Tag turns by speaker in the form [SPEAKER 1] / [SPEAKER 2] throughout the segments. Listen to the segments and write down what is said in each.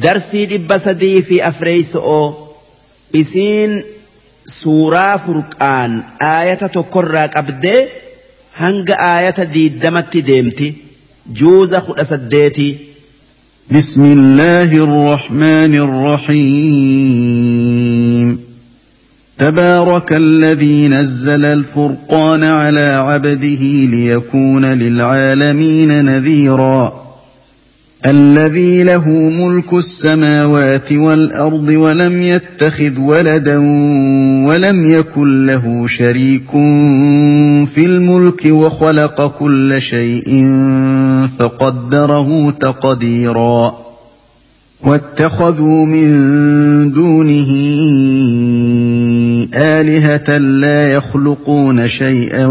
[SPEAKER 1] darsii dhibba sadii fi afreeyso'oo isiin suuraa furqaan aayata tokkorraa qabdee hanga aayata diiddamatti deemti juuza kudha saddeetii.
[SPEAKER 2] بسم الله الرحمن الرحيم تبارك الذي نزل الفرقان على عبده ليكون للعالمين نذيراً الذي له ملك السماوات والأرض ولم يتخذ ولدا ولم يكن له شريك في الملك وخلق كل شيء فقدره تقديرا. واتخذوا من دونه آلهة لا يخلقون شيئا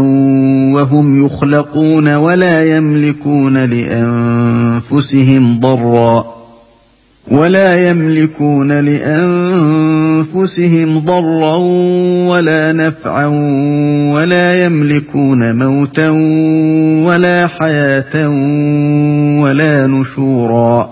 [SPEAKER 2] وهم يخلقون ولا يملكون لأنفسهم ضرا ولا يملكون لأنفسهم ضرا ولا نفعا ولا يملكون موتا ولا حياة ولا نشورا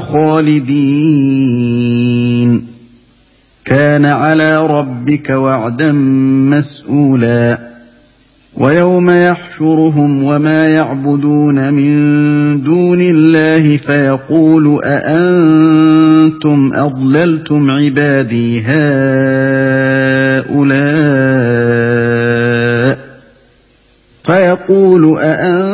[SPEAKER 2] خالدين. كان على ربك وعدا مسئولا ويوم يحشرهم وما يعبدون من دون الله فيقول أأنتم أضللتم عبادي هؤلاء؟ فيقول أأنتم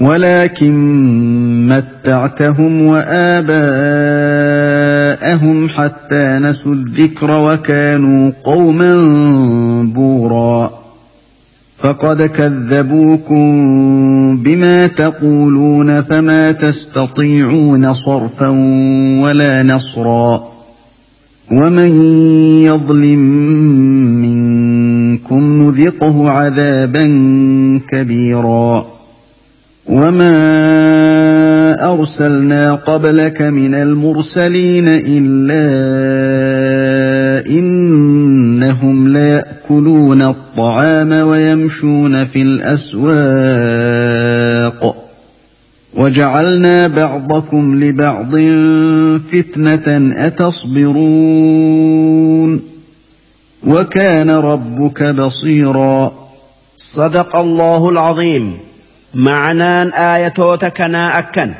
[SPEAKER 2] ولكن متعتهم وآباءهم حتى نسوا الذكر وكانوا قوما بورا. فقد كذبوكم بما تقولون فما تستطيعون صرفا ولا نصرا. ومن يظلم منكم نذقه عذابا كبيرا. وما ارسلنا قبلك من المرسلين الا انهم لياكلون الطعام ويمشون في الاسواق وجعلنا بعضكم لبعض فتنه اتصبرون وكان ربك بصيرا
[SPEAKER 1] صدق الله العظيم. معنان آياتوتا كنا أكن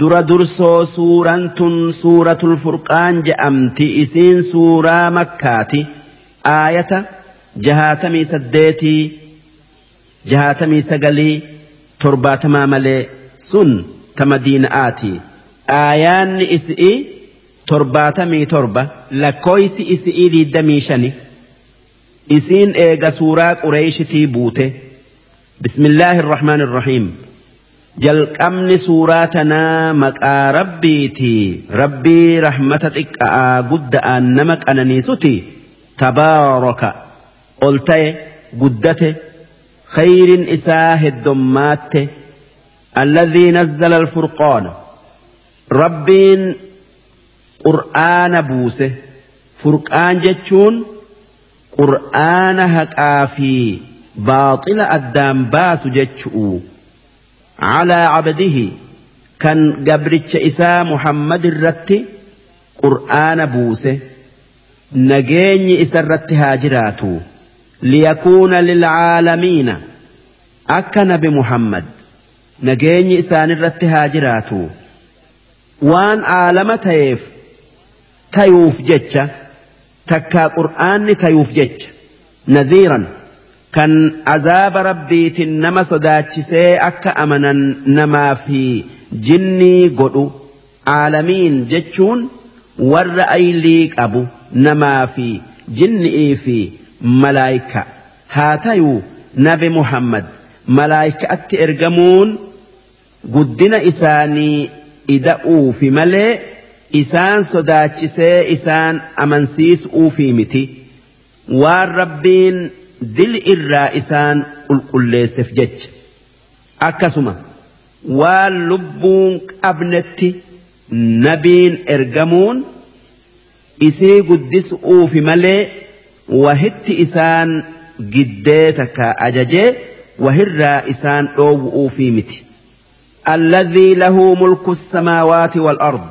[SPEAKER 1] dura dursoo suuraan tun suuratul furqaan je'amti isiin suuraa makkaati aayata jahaatamii saddeetii jahaatamii sagalii torbaatamaa malee sun ta madiina'aati aayaanni isi'i torbaatamii torba lakkooysi isi'ii diiddamii shani isiin eega suuraa qureeshitii buute بسم الله الرحمن الرحيم جل أمن سوراتنا مكا ربيتي ربي رحمتك أقد أنمك أنانيستي تبارك قلتي قدت خير إساه الدمات الذي نزل الفرقان ربين قرآن بوسه فرقان جتشون قرآن هكافي baaxila addaan baasu jechu'u calaa cabdihi kan gabricha isaa muhammad irratti qur'aana buuse nageenyi isa irratti haa jiraatu liyakuuna lilcaalamiina akka nabi muhammad nageenyi isaanirratti haa jiraatu waan aalama ta'eef tayuuf jecha takkaa qur'aanni tayuuf jecha nadhiiran kan azaaba rabbiitiin nama sodaachisee akka amanan namaa fi jinnii godhu aalamiin jechuun warra aylii qabu namaa fi jinni'ii fi malaayika haa tayuu nabi muhammad malaayikaatti ergamuun guddina isaanii ida'uufi malee isaan sodaachisee isaan amansiisuufi miti. Waan rabbiin dili irraa isaan qulqulleesseef jecha akkasuma waan lubbuun qabnetti nabiin ergamuun isii guddisuufi malee wahitti isaan giddee takka ajajee wahirraa isaan dhoowwuufi miti. الذي له ملك السماوات والأرض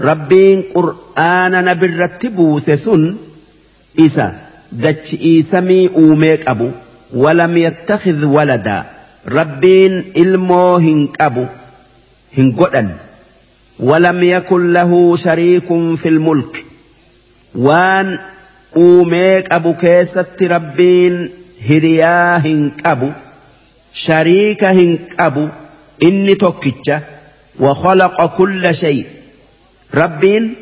[SPEAKER 1] ربين قرآن نبي رتبوس سن إسا dachi'ii samii uumee qabu walam yattakhidh waladaa rabbiin ilmoo hin qabu hin godhan ولم يكن له شريك في الملك وان uumeek abu keessatti rabbiin hiriyaa hin qabu shariika hin qabu inni tokkicha وخلق كل شيء ربين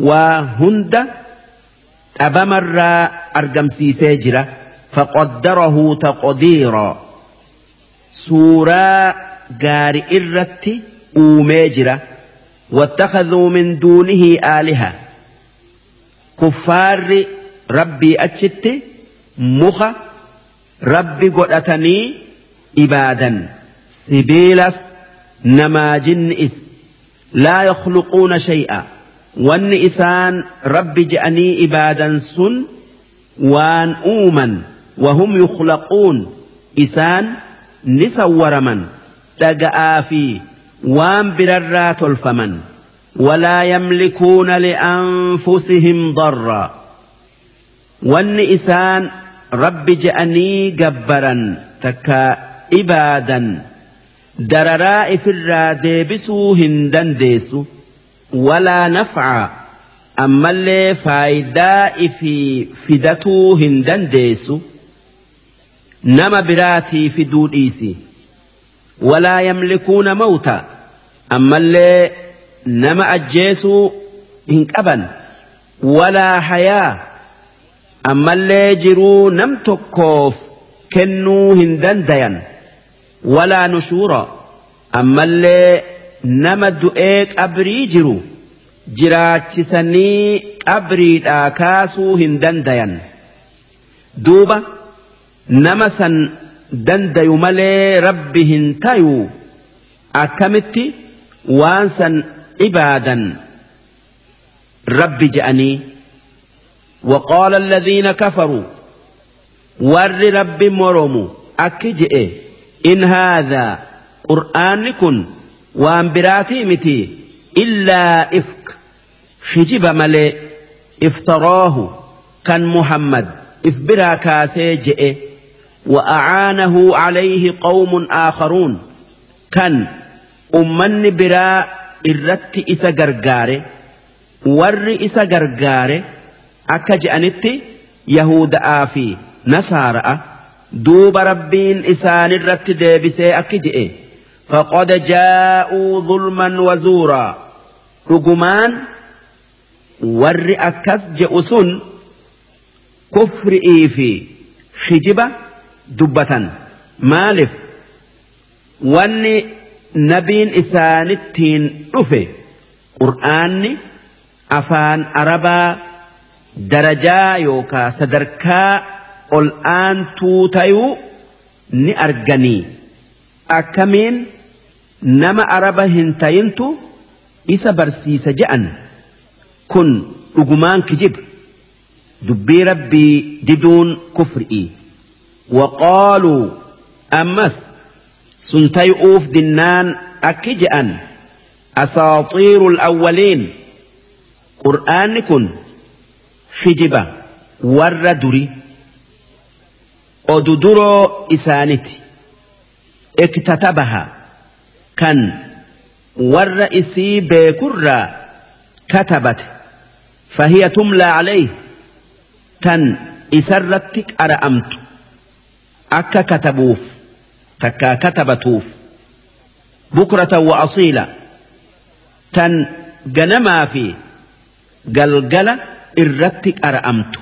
[SPEAKER 1] وهند أبا أبمر أرقم سيسيجرة فقدره تقديرا. سورة قارئ الرت أوميجرة واتخذوا من دونه آلهة. كفار ربي أجت مخا ربي قلتني إبادا. سبيلس نما إس لا يخلقون شيئا. Wanni isaan rabbi je'anii ibaadan sun waan uuman wahum yukhlaquun isaan ni sawwaraman dhaga'aa fi waan birarraa tolfaman ولا يملكون لأنفسهم ضرا وان إسان رب جأني جبرا تكا إبادا درراء في الرادبسو هندن ديسو ولا نفع. أما اللي فايداء في فدتو هندن ديسو. نما براتي في دوديسي ولا يملكون موتا. أما اللي نما أجيسو هنكبا ولا حياة. أما اللي جرو نم تكوف. كنو هندن ديان. ولا نشورا أما اللي نما دؤيك أبري جرو jiraachisanii qabriidhaa kaasuu hin dandayan duuba nama san dandayu malee rabbi hin tayu akkamitti waan san ibaadan rabbi je'anii وقال الذين كفروا ور رب مرموا أكجئ إن هذا قرآن كن وان براتي متي إلا إفك خجب ملي افتراه كان محمد إفبرا كاسي جئ وأعانه عليه قوم آخرون كان أمن برا إرت إسا غرغاري ور إسا غرغاري أكا جأنت يهودا في نصارى دوب ربين إسان الرت ديبسي أكجئ فقد جاءوا ظلما وزورا. رجمان ور أكس جئسون كفر إيفي خجبة دبة مالف. واني نبين إسانتين رفي. قرآني أفان أربا درجا يوكا صدركا الآن توتيو ni arganii akkamiin nama araba hin tayintu isa barsiisa je'an kun dhugumaan kijiba dubbii rabbii diduun kufri'i waqaaluu ammas sun tay'uuf dinnaan akki je'an asaaxiiru alawwaliin qur'aanni kun kijiba warra duri odu isaaniti اكتتبها كان ور إسي بيكرا كتبت فهي تملى عليه تن إسرتك أرأمت أكا كتبوف تكا كتبتوف بكرة وأصيلة تن جنما في قلقلة إرتك أرأمت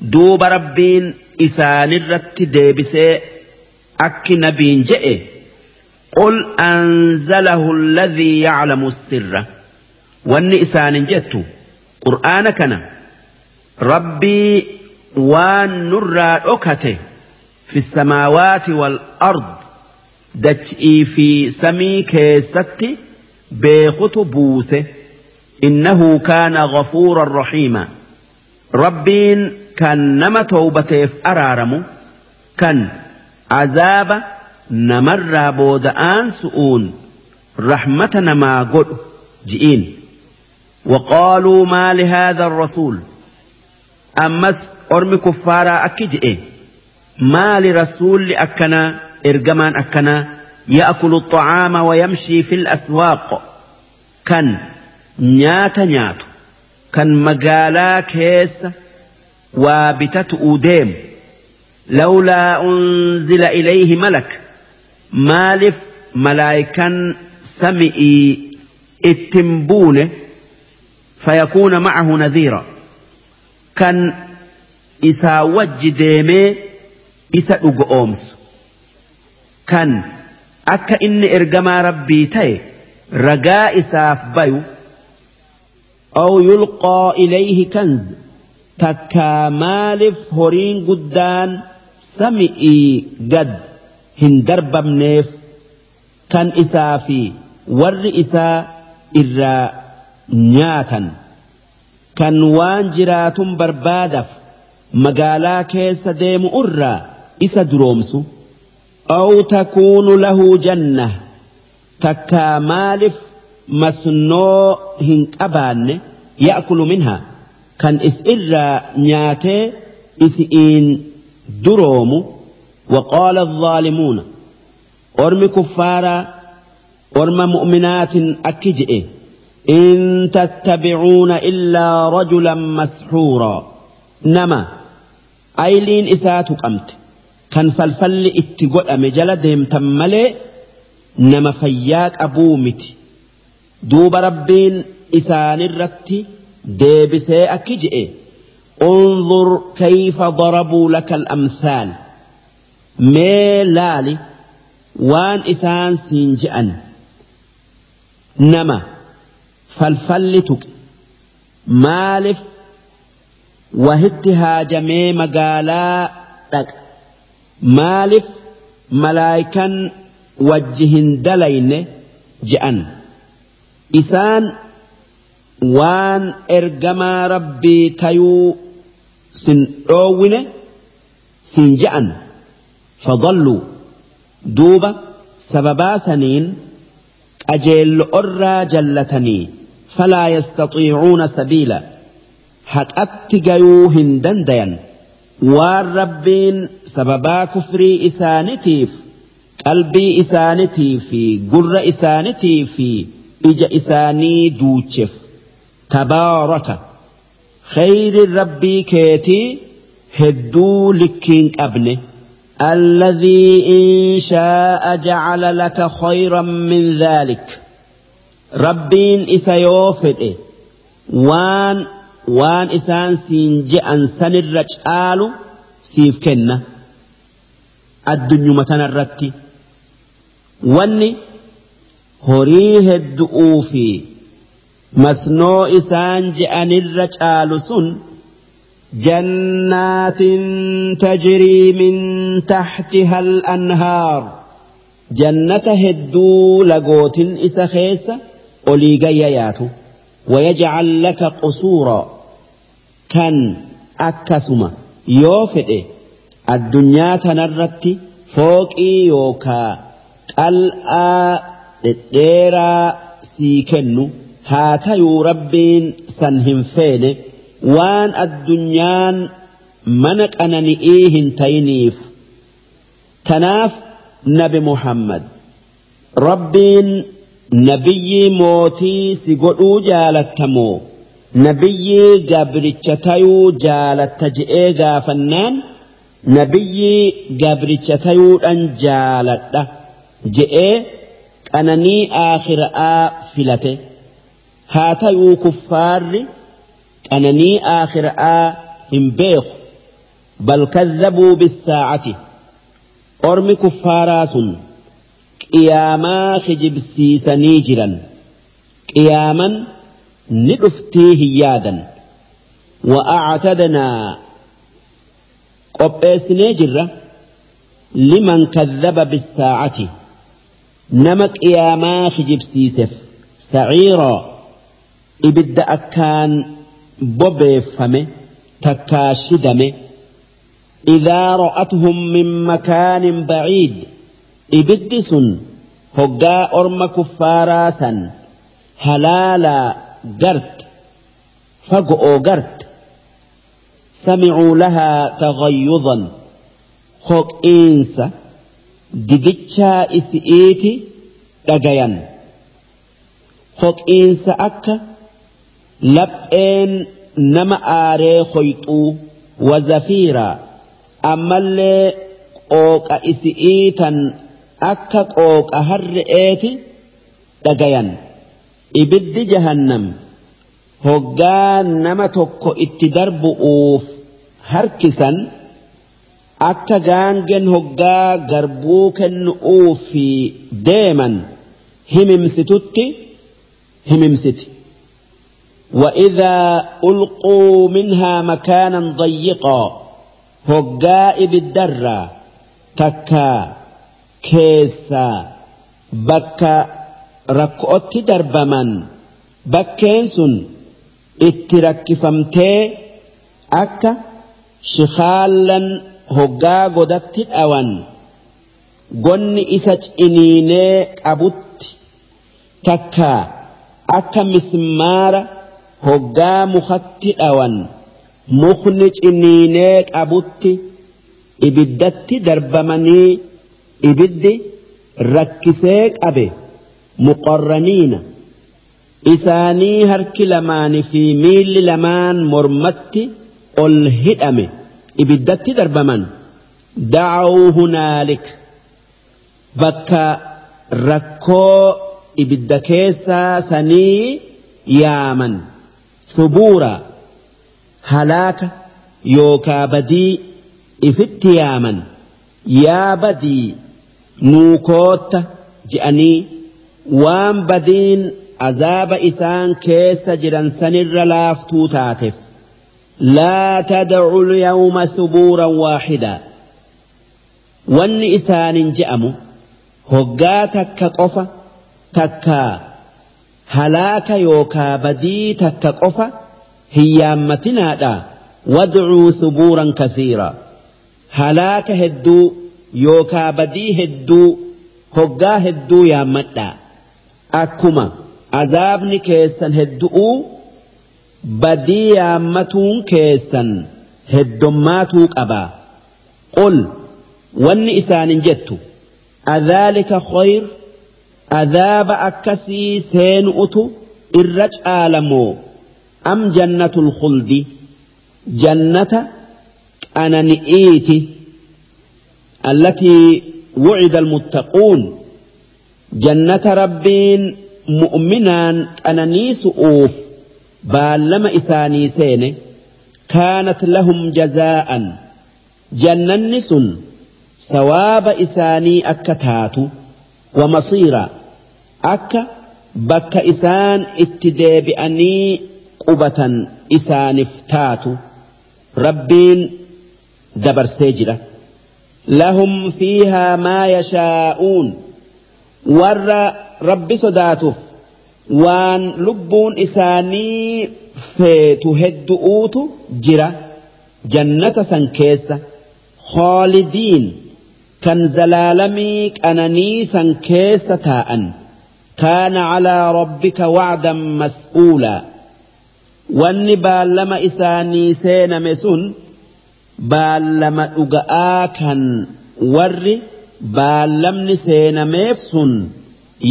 [SPEAKER 1] دوب ربين إسان الرت ديبسي أكي نبين جئ قل أنزله الذي يعلم السر والنئسان جت قرآن كان ربي وان نرى أكته في السماوات والأرض دجئي في سمي كيستي بيخت بوسه إنه كان غفورا رحيما ربين كان نما توبته أرارم كان عذاب نمر بودآن سؤون رحمة نما قل جئين. وقالوا ما لهذا الرسول؟ أمس أرمي كفارا أكجئ ما لرسول أكنا إرجمان أكنا يأكل الطعام ويمشي في الأسواق. كان نيات نيات كان مقالا كيس وابتت أوديم لولا أنزل إليه ملك مالف ملائكا سمئي التنبون فيكون معه نذيرا. كان إسا وجديمي إسا أومس. كان أكا إن إرجما ربي تي رجاء إساف بيو أو يلقى إليه كنز. تكا مالف هورين قدان سمئي قد. هندرب منيف كان إسافي ور إسا إرا نياتا كان وان جرات بربادف مقالا كيس ديم أرى إسا درومسو أو تكون له جنة تكا مالف مسنو هنك أبان يأكل منها كان إسئر نياتي إسئين دروم وقال الظالمون أرم كفارا أرم مؤمنات أكجئ إن تتبعون إلا رجلا مسحورا. نما أيلين إسات قمت كان فالفل اتقل مجلدهم تملي نما فياك أبومت دوب ربين إسان الرتي ديبسي أكجئ انظر كيف ضربوا لك الأمثال. Mee laali waan isaan siin je'an. Nama falfalli tuqe. Maaliif wahitti haajamee magaalaa dhaqa. Maaliif malaayikan wajji hin dalayne je'an. Isaan waan ergamaa rabbii tayuu sin dhoowwine siin je'an فضلوا دوبا سببا سنين أجيل أرى جلتني فلا يستطيعون سبيلا حق أتقيوهن دنديا والربين سببا كفري إسانتيف قلبي إسانتي في قر إسانتي في إج إساني دوتشف تبارك خير ربي كيتي هدو لكين أبنه الذي إن شاء جعل لك خيرا من ذلك. ربين إسيوفد وان وان إسان سينجئا سن الرجال سيف كنة الدنيا متنرتي واني هريه الدؤوفي. مسنو إسان جئن الرجال سن. جنات تجري من تحتها الأنهار. جنة هدو لقوت إسخيس أوليغيات ويجعل لك قصورا. كان أكسما. يوفد الدنيا تنرت فوقي يوكا. قلآ ديرا سيكنو. هاتيو ربين سنهم فينه. Waan addunyaan mana qanani'ii hin tayiniif tanaaf nabi muhammad rabbiin nabiyyii mootii si godhuu jaalattamoo nabiyyii gabricha tayuu jaalatta je'ee gaafannaan nabiyyii gabricha tayuudhan jaaladha je'ee qananii aakhira'aa filate. Haa tayuu kuffaarri أنني آخر آ إن بيخ بل كذبوا بالساعة. أرم كفاراس قياما خجب سيسنيجرا قياما ندفتيه يادا وأعتدنا قبئس نجرة لمن كذب بالساعة. نمك يا ماخ جبسيسف سعيرا. ابد أكان بوبي بوبيفامي تكاشدامي إذا رأتهم من مكان بعيد إبدس هقا أرم كفاراسا هلالا قرت فقؤ قرت. سمعوا لها تغيظا. خوك إنسا ددتشا إسئيتي لقيا خوك إنسا أكا lapheen nama aaree hoyxuu wazafiiraa ammallee qooqa isi'ii tan akka qooqa harre'eeti dhagayan. Ibiddi jahannam. Hoggaa nama tokko itti darbu'uuf harkisan akka gaangen hoggaa garbuu kennu'uu fi deeman himimsitutti himimsiti. وإذا ألقوا منها مكانا ضيقا هقاء بالدرة تكا كيسا بكا ركؤت بكينسن itti rakkifamtee akka shikaallan hoggaa godatti dhawan gonni isa ciniinee qabutti takka akka mismaara hoggaa mukatti dhawan mukni ciniinee qabutti ibiddatti darbamanii ibiddi rakkisee qabe muqarraniina isaanii harki lamaanii fi miilli lamaan mormatti ol hidhame ibiddatti darbaman dacawuu hunaalik bakka rakkoo ibidda keessaa sanii yaaman ثبورا هلاك يوكا بدي افتياما يا بدي نوكوت جأني. وان بدين عذاب إسان كيس جران سنر لا تاتف لا تدع اليوم ثبورا واحدا. وان إسان جأم هقاتك قفا تكا halaaka yookaa badii takka qofa hin yaammatinaadha wadcuu subuuran kasiira halaaka hedduu yookaa badii hedduu hoggaa hedduu yaammadhaa akkuma azaabni keessan heddu'uu badii yaammatuun keessan heddommaatuu qabaa qul wanni isaanin jettu adhaalika khayr أذاب أكسي سين أتو إرج آلمو. أم جنة الخلد؟ جنة أنا نئيتي التي وعد المتقون. جنة ربين مؤمنا أنا نيس أوف. بالما إساني سين كانت لهم جزاء. جنة نسن ثواب إساني أكتاتو. ومصيرا. أكا بك إسان اتدي بأني قبة إسان افتاتو. ربين دبر سجرة. لهم فيها ما يشاءون. ور رب صداتف وان لبون إساني فتهدؤوت جرة. جنة سنكيسة. خالدين. Zalaalamii qananii san keessa taa'an kaana calaa rabbika wacdan mas'uulaa wanni baallama isaanii seename sun baallama dhuga'aa kan warri baallamni seenameef sun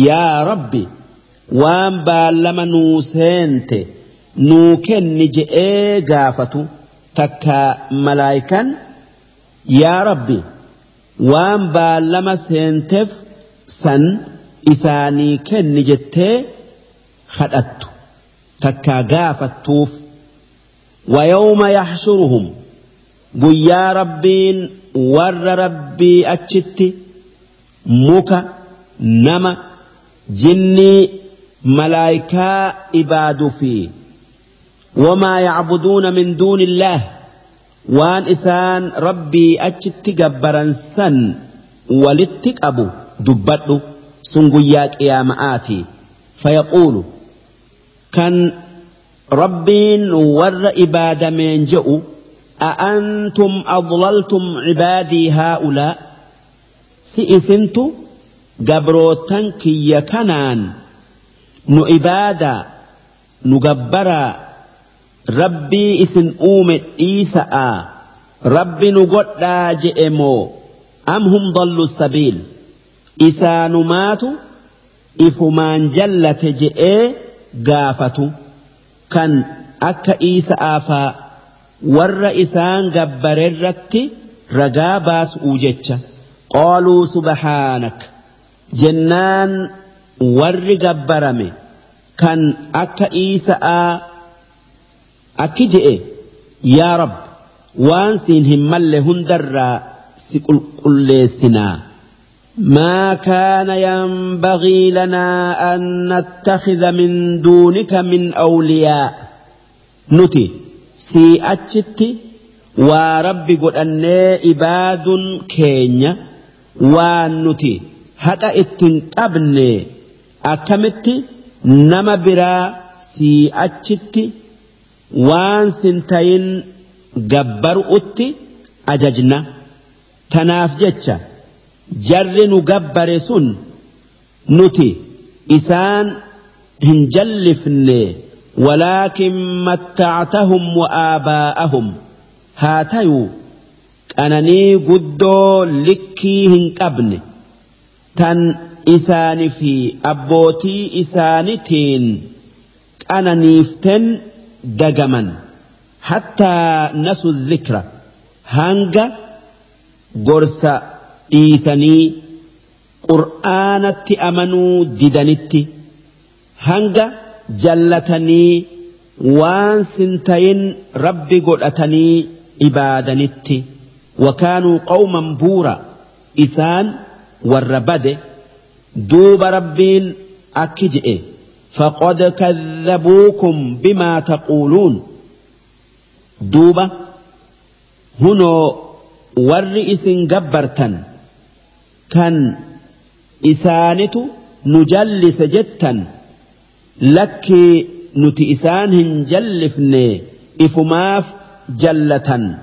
[SPEAKER 1] yaa rabbi waan baallama nuu seente nuu kenni je'ee gaafatu takka malaayikan yaa rabbi waan baallama seenteef سن اساني kenni jettee kadhattu تكا gaafattuuf. ويوم يحشرهم ويا ربين ور ربي أتشت مكا نما جني ملائكة إباد في وما يعبدون من دون الله waan isaan rabbii achitti gabbaran san walitti qabu dubbadhu sun guyyaa qiyaama'aati fayaquulu kan rabbiin warra ibaadameen je'u أأنتم أضللتم عبادي هؤلاء سئسنت قبروتن كي كنان نعبادا نقبرا rabbii isin uume dhiisa'a rabbi nu godhaa je'e moo? Am hum dallu sabiil? Isaanumaatu ifumaan jallate je'ee gaafatu. Kan akka iisa'aafaa warra isaan gabbarerratti ragaa baasuu jecha. Qaaluu subhaanak. Jennaan warri gabbarame. Kan akka iisa'aa akki je'e yaa rab waan siin hin malle hundarraa si qulqulleessinaa ما كان ينبغي لنا أن نتخذ من دونك من أولياء نتي sii achitti waa rabbi godhannee ibaaduun keenya waan nuti haqa ittiin qabne akkamitti nama biraa sii achitti waan sintayin gabbaru'utti ajajna. Tanaaf jecha jarri nu gabbare sun nuti isaan hin jallifne walaakin mattactahum wa aabaa'ahum haa tayuu qananii guddoo likkii hin qabne. Tan isaanii fi abbootii isaanitiin qananiiften dagaman hattaa nasu dhikra hanga gorsa dhiisanii qur'aanatti amanuu didanitti hanga jallatanii waan sintayin rabbi godhatanii ibaadanitti wakaanuu qawman buura isaan warra bade duuba rabbiin akki je'e فقد كذبوكم بما تقولون. دوبة هنو ورئيس جبرتا كان إسانة نجلس جتا لك نتي إسان إفماف جلة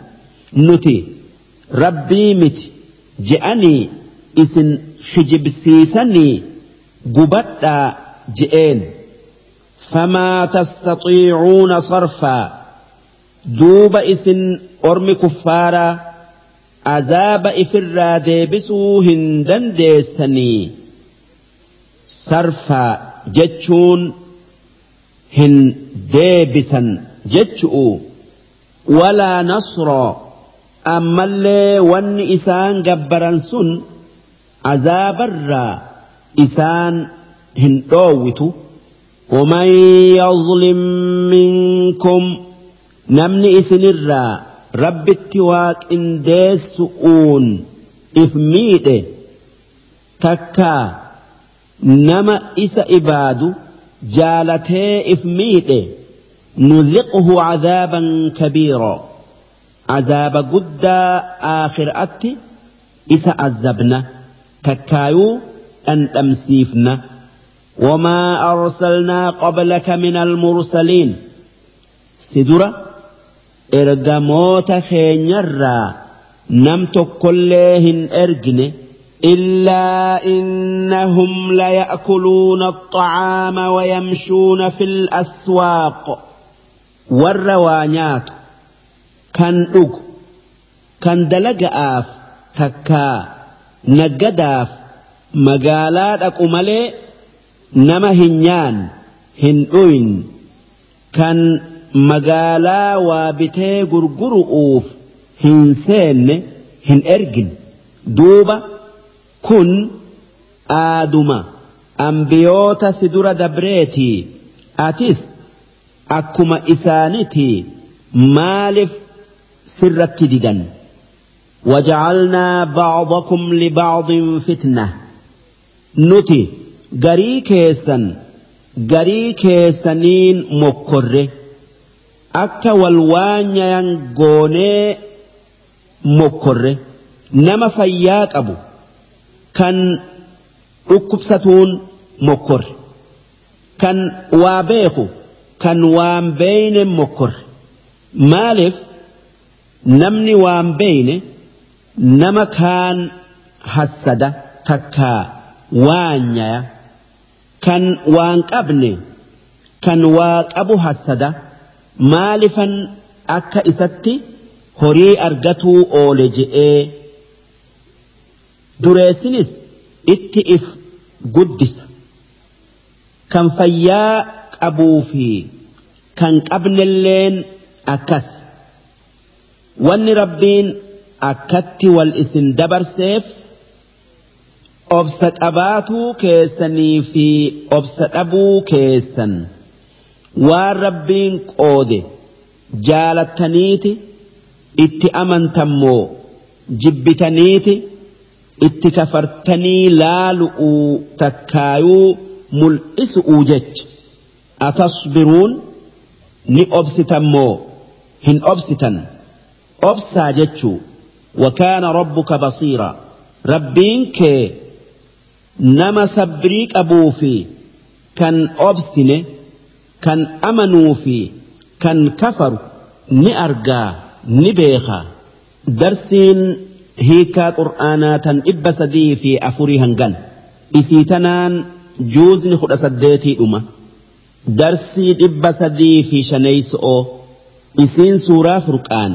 [SPEAKER 1] نتي ربي مت جأني إسن حجبسيسني قبتا جئين. فما تستطيعون صرفا. دوب إسن أرم كفارا. عذاب إفرا ديبسو هندن ديسني صرفا جتشون هن ديبسا جتشؤ ولا نصر. أما اللي ون إسان جبران سن الرا. إسان هن دووتو. ومن يظلم منكم نمني إسنرا رب التواك إن ديسؤون إفميده تكا نما إس إبادو جالتي إفميده نذقه عذابا كبيرا. عذاب قد آخر أتي إس عذبنا تكايو أن أمسيفنا وما أرسلنا قبلك من المرسلين سدرة إرجموت خينيرا نمت كلهن إرجن إلا إنهم ليأكلون الطعام ويمشون في الأسواق والروانيات كان أج كان دلق آف تكا نجداف مقالات أكملي nama hin nyaan hin dhuyin kan magaalaa waa bitee gurguru'uuf hin seenne hin ergin duuba kun aaduma ambiyoota si dura dabreetii atis akkuma isaanitii maaliif sirratti didan وجعلنا بعضكم لبعض فتنة نتي garii keessan garii keessaniin mokkorre akka wal waanyayan goonee mokkorre nama fayyaa qabu kan dhukkubsatuun mokkorre kan waa beeku kan waan beeyne mokkorre maaliif namni waan beeyne nama kaan hassada takkaa waanyaya. Kan waan qabne kan waa qabu hassada maalifan akka isatti horii argatuu oole je'ee. Dureessinis itti if guddisa. Kan fayyaa qabuu fi kan qabnelleen akkas. Wanni rabbiin akkatti wal isin dabarseef obsa qabaatuu keessanii fi obsa dhabuu keessan waan rabbiin qoode jaalattaniiti itti amantammoo jibbitaniiti itti kafartanii laalu'uu takkaayuu mul'isu'uu jecha atasbiruun ni obsitammoo hin obsitan obsaa jechuu وكان ربك بصيرا ربين كي nama sabrii qabuu fi kan obsine kan amanuu fi kan kafaru ni argaa ni beeka darsiin hiikaa qur'aanaa tan dhibba sadii fi afurii hangan. Isii tanaan juuzni kudha saddeetii dhuma. Darsii dhibba sadii fi shaneeyso'oo isiin suuraa furqaan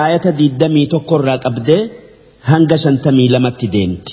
[SPEAKER 1] aayata diddamii tokkorraa qabdee hanga shantamii lamatti deemti.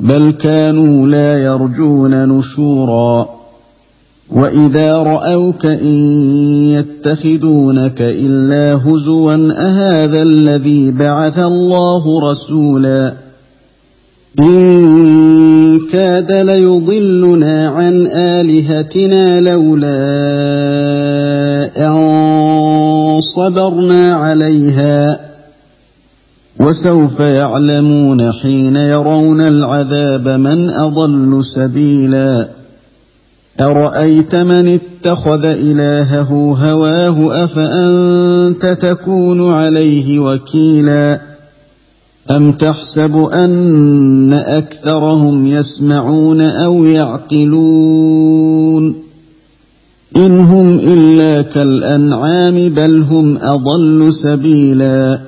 [SPEAKER 2] بل كانوا لا يرجون نشورا. وإذا رأوك إن يتخذونك إلا هزوا أهذا الذي بعث الله رسولا؟ إن كاد ليضلنا عن آلهتنا لولا أن صبرنا عليها. وسوف يعلمون حين يرون العذاب من أضل سبيلا. أرأيت من اتخذ إلهه هواه أفأنت تكون عليه وكيلا؟ أم تحسب أن أكثرهم يسمعون أو يعقلون؟ إن هم إلا كالأنعام بل هم أضل سبيلا.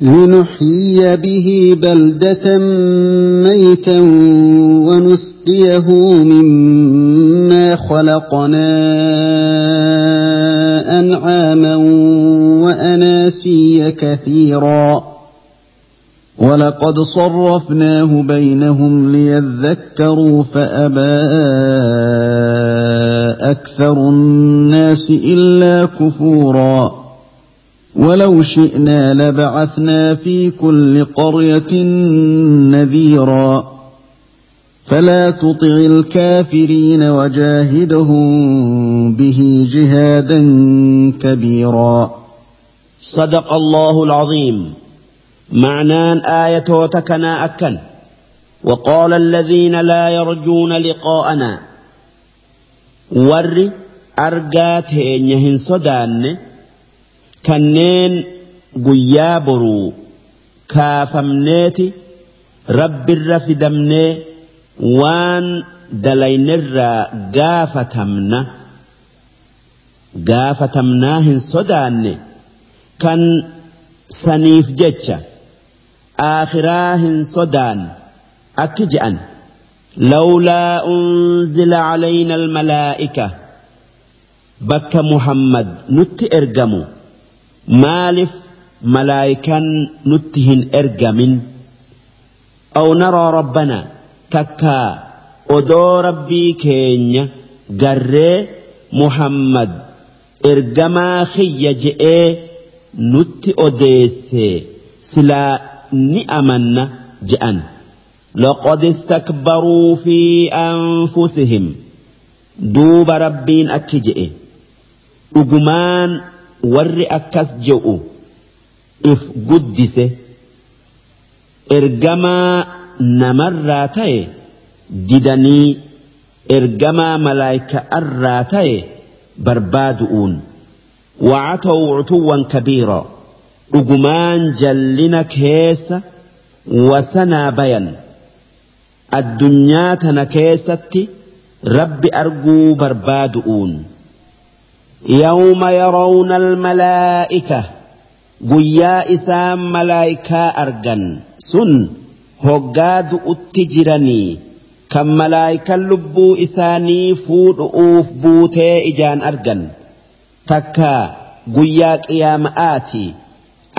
[SPEAKER 2] لنحيي به بلدة ميتا ونسقيه مما خلقنا أنعاما وأناسيا كثيرا. ولقد صرفناه بينهم ليذكروا فأبى أكثر الناس إلا كفوراً. ولو شئنا لبعثنا في كل قرية نذيرا. فلا تطع الكافرين وجاهدهم به جهادا كبيرا.
[SPEAKER 1] صدق الله العظيم. معنان آية وتكنا أكن. وقال الذين لا يرجون لقاءنا. ور أرقات هين صدان kanneen guyyaa boruu kaafamneeti rabbirra fidamnee waan dalaynerraa gaafatamna gaafatamnaa hin sodaanne kan saniif jecha aakhiraa hin sodaan akki je'an لولا أنزل علينا الملائكة بك محمد نت إرجموا maaliif malaayikaan nutti hin ergamin aw naraa rabbana takkaa odoo rabbii keenya garree muhammad ergamaa kiyya je'ee nutti odeesse silaa ni amanna je'an لقد استكبروا في أنفسهم دوب ربين أكجئ أجمان warri akkas je'u if guddise ergamaa namarraa ta'e didanii ergamaa malaayika'arraa ta'e barbaadu'uun wacataw cutuwwan kabiira dhugumaan jallina keessa wasanaa bayan addunyaa tana keessatti rabbi arguu barbaadu'uun. yawma yarawna almalaa'ika guyyaa isaan malaa'ikaa argan sun hoggaa du'utti jiranii kan malaa'ikan lubbuu isaanii fuudhu'uuf buutee ijaan argan takka guyyaa qiyaama'aati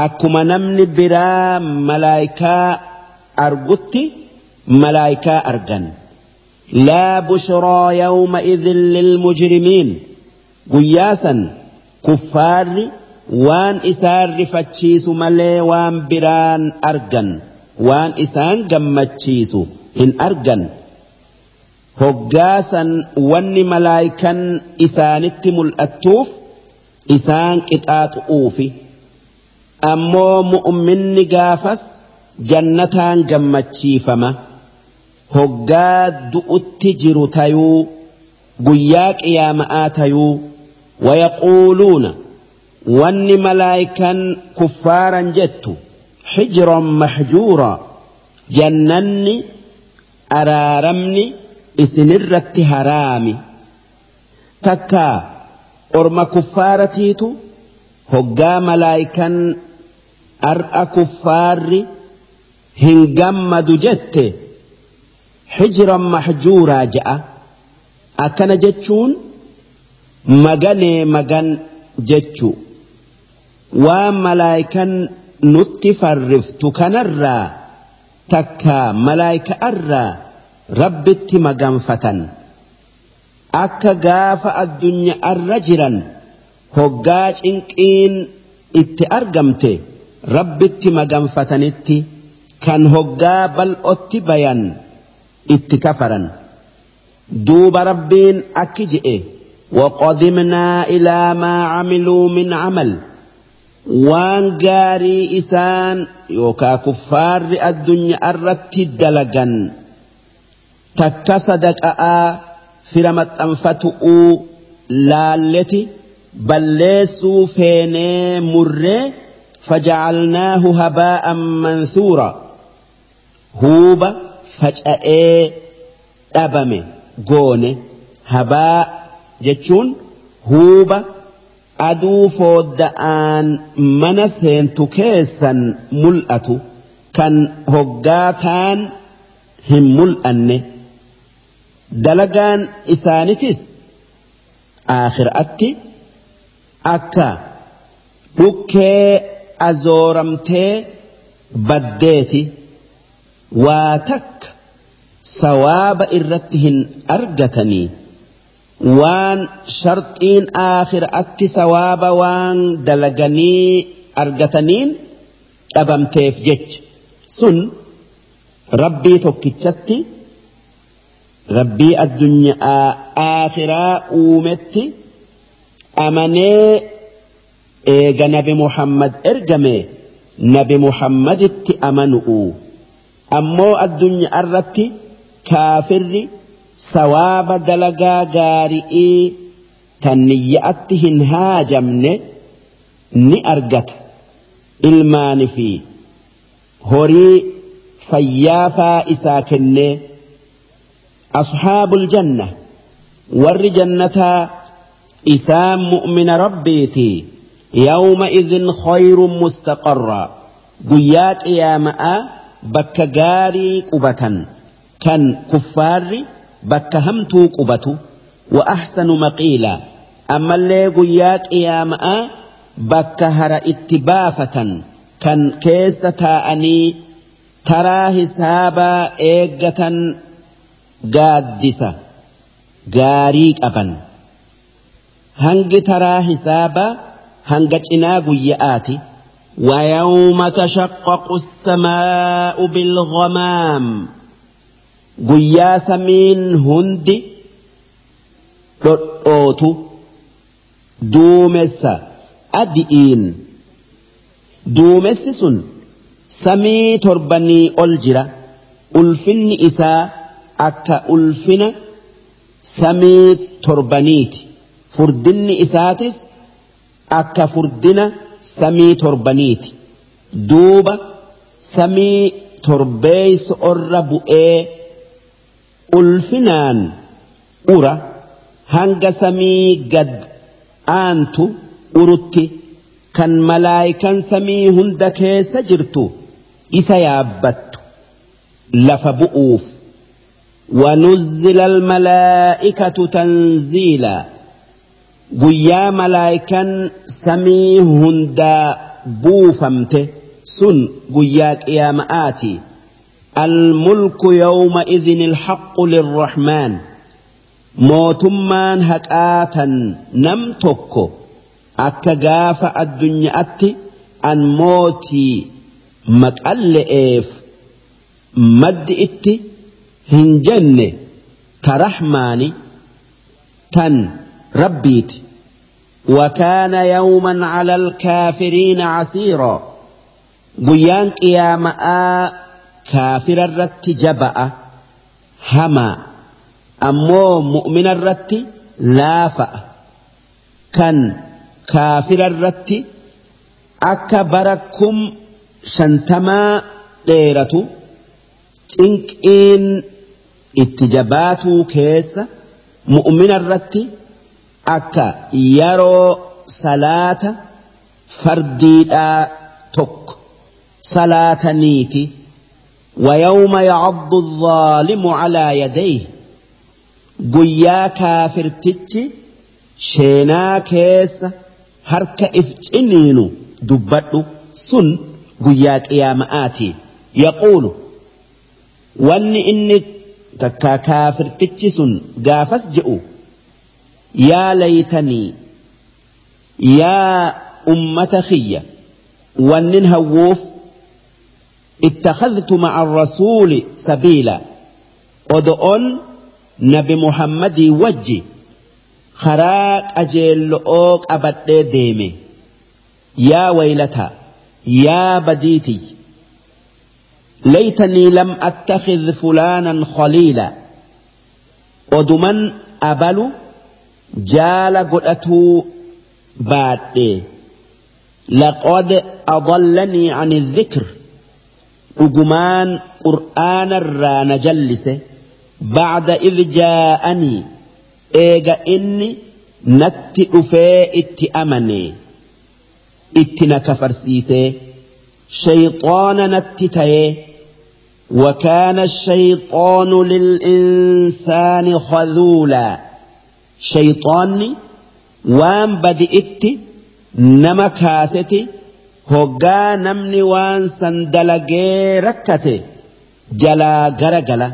[SPEAKER 1] akkuma namni biraa malaa'ikaa argutti malaa'ikaa argan laa bushraa yawma idhin lilmujrimiin guyyaa san kuffaarri waan isaan rifachiisu malee waan biraan argan waan isaan gammachiisu hin argan. Hoggaasan wanni malaayikan isaanitti mul'attuuf isaan qixaaxu'uufi ammoo mu'minni gaafas jannataan gammachiifama. Hoggaa du'utti jiru tayuu guyyaa qiyaama'aa tayuu ويقولون ون ملائكا كفارا جت حجرا محجورا جنني أرارمني إسنرت هرامي. تكا أرم كفارتيت هقا ملائكا أرأ كفار هنقم دجت حجرا محجورا جاء أكن جتشون؟ Maganee magan jechu. Waan malaayikan nutti farriftu kanarraa takka malaayika'arraa rabbitti maganfatan. Akka gaafa addunyaarra jiran hoggaa cinqiin itti argamte rabbitti maganfatanitti kan hoggaa bal'otti bayan itti kafaran. Duuba rabbiin akki je'e وقدمنا إلى ما عملوا من عمل. وان جاري إسان يوكا كفار الدنيا الرت دلقا تكسدك آآ فرمت أنفتؤ لالتي بلسوا فيني مر فجعلناه هباء منثورا. هوبا فجأة أبمي غوني هباء jechuun huuba aduu foodda'aan mana seentu keessan mul'atu kan hoggaataan hin mul'anne dalagaan isaanitis aakhiraatti akka dhukkee azooramtee baddeeti waa takka sawaaba irratti hin argatanii. Waan sharxiin aakhiraatti sawaaba waan dalaganii argataniin dhabamteef jecha sun rabbii tokkichatti rabbii addunyaa aakhiraa uumetti amanee eega nabi muhammad ergame nabi muhammaditti amanu'u ammoo addunyaa irratti kaafirri. سواب دلقا غارئي تنيأتهن هاجمن نأرقت المان في هري فيافا إساكن أصحاب الجنة ور جنة إسام مؤمن ربيتي يومئذ خير مستقرا قيات يا مأ بك غاري قبة كان كفاري bakka hamtuu qubatu wa ahsanu maqiila ammallee guyyaa qiyaama'aa bakka hara itti baafatan kan keessa taa'anii taraa hisaabaa eeggatan gaaddisa gaarii qaban hangi taraa hisaabaa hanga cinaa guyya'aati ويوم تشقق السماء بالغمام guyyaa samiin hundi dhodhootu duumessa. Adi'iin duumessi sun samii torbanii ol jira. Ulfinni isaa akka ulfina samii torbaniiti. Furdinni isaatis akka furdina samii torbaniiti. Duuba samii torbeeysa orra bu'ee ulfinaan ura hanga samii gad aantu urutti kan malaayikan samii hunda keessa jirtu isa yaabbattu lafa bu'uuf ونزل الملائكة تنزيلا guyyaa malaayikan samii hundaa buufamte sun guyyaa qiyaama'aati الملك يومئذ الحق للرحمن. موتمان هكاتا نمتك أكغاف الدنيا أتي أن موتي متألي إيف. مد إتي هنجن ترحماني تن ربيت. وكان يوما على الكافرين عسيرا. بيان يا آه kaafira irratti jaba'a hamaa ammoo mu'mina irratti laafa'a kan kaafira irratti akka bara kum shantamaa dheeratu cinqiin itti jabaatuu keessa mu'mina irratti akka yeroo salaata fardiidhaa tokko salaataniiti. ويوم يعض الظالم على يديه قيا كافر تتي شينا كيس هرك إفجنينو دبتو سن guyyaa qiyaama'aati yaquulu wanni inni takkaa kaafirtichi sun gaafas je'u yaa laytanii yaa ummata kiyya wannin hawwuuf اتخذت مع الرسول سبيلا. ودؤون نبي محمد وجي خراق أجيل أوك أبد ديمي. يا ويلتا يا بديتي. ليتني لم أتخذ فلانا خليلا. ودمن أبل جال قدأتو بعد لقد أضلني عن الذكر. دجمان قرآن الران جلسة بعد إذ جاءني إيجا إني نت أفي إتأمني إتنا كفرسيس شيطان نت وكان الشيطان للإنسان خذولا شيطاني وان بدئت نمكاستي hoggaa namni waan san dalagee rakkate jalaa gara gala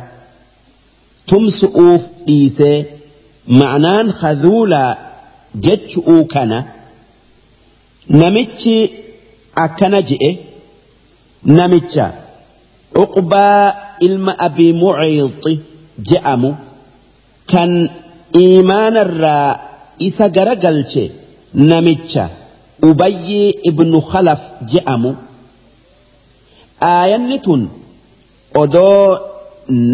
[SPEAKER 1] tumsu'uuf dhiisee ma'anaan haduulaa jechu'uu kana namichi akkana je'e namicha uqbaa ilma abii muciixi je'amu kan iimaanarraa isa gara galche namicha. Ubayyii ibnu khalaf je'amu. Aayanni tun odoo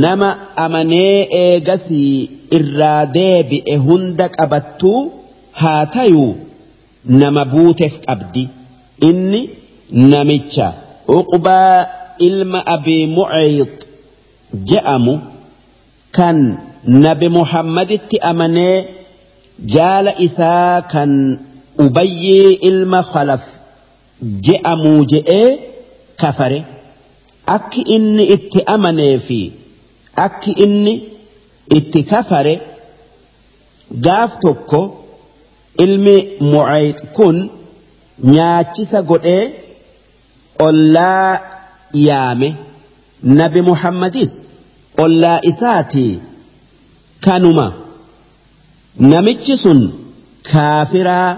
[SPEAKER 1] nama amanee eegasii irraa deebi'e hunda qabattuu haa tayuu? Nama buuteef qabdi. Inni namicha uqbaa ilma abii muciid je'amu. Kan nabi muhammaditti amanee jaala isaa kan ubayyii ilma khalaf. Je'amuu je'ee kafare. Akki inni itti amanee fi akki inni itti kafare gaaf tokko ilmi mucayd kun nyaachisa godhee ollaa yaame. Nabi muhammadis ollaa isaatii kanuma. Namichi sun kaafiraa